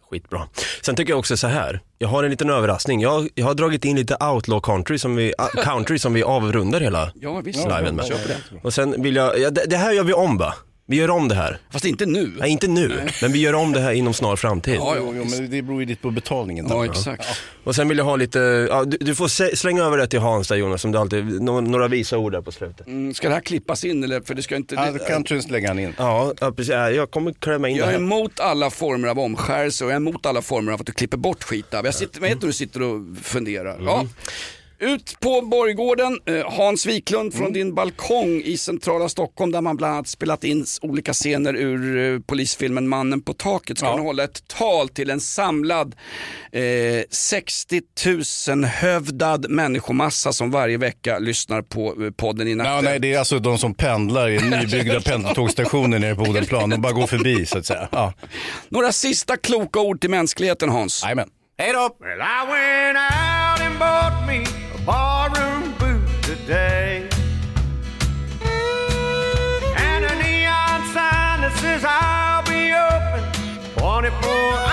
Skitbra. Sen tycker jag också så här. Jag har en liten överraskning. Jag, jag har dragit in lite outlaw country som vi, country som vi avrundar hela Ja visst. liven med. Det. Och sen vill jag, ja, det, det här gör vi om va? Vi gör om det här. Fast inte nu. Nej, inte nu, men vi gör om det här inom snar framtid. Ja, Jo, jo, men det beror ju lite på betalningen. Ja, Dava. exakt. Och sen vill jag ha lite, ja, du, du får slänga över det till Hans där Jonas, som du alltid, nå- några visa ord där på slutet. Mm, ska det här klippas in eller? För det ska inte... Ja, då kan du lägga han in. Ja, ja precis. Ja, Jag kommer klämma in Jag det är här. emot alla former av omskärelse och jag är emot alla former av att du klipper bort skit av. Jag sitter, vet du, du sitter och funderar. Ja. Ut på Borggården, eh, Hans Wiklund från din balkong i centrala Stockholm där man bland annat spelat in olika scener ur eh, polisfilmen Mannen på taket ska han hålla ett tal till en samlad eh, 60 000 hövdad människomassa som varje vecka lyssnar på eh, podden i Ja, natten. nej, det är alltså de som pendlar i nybyggda [LAUGHS] pendeltågsstationer nere på Odenplan. De bara går förbi så att säga. Ja. Några sista kloka ord till mänskligheten Hans. Jajamän. Hej då! Well, Barroom boot today. And a neon sign that says I'll be open 24 hours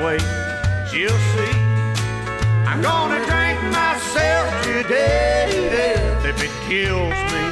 Wait, she'll see. I'm gonna drink myself to death if it kills me.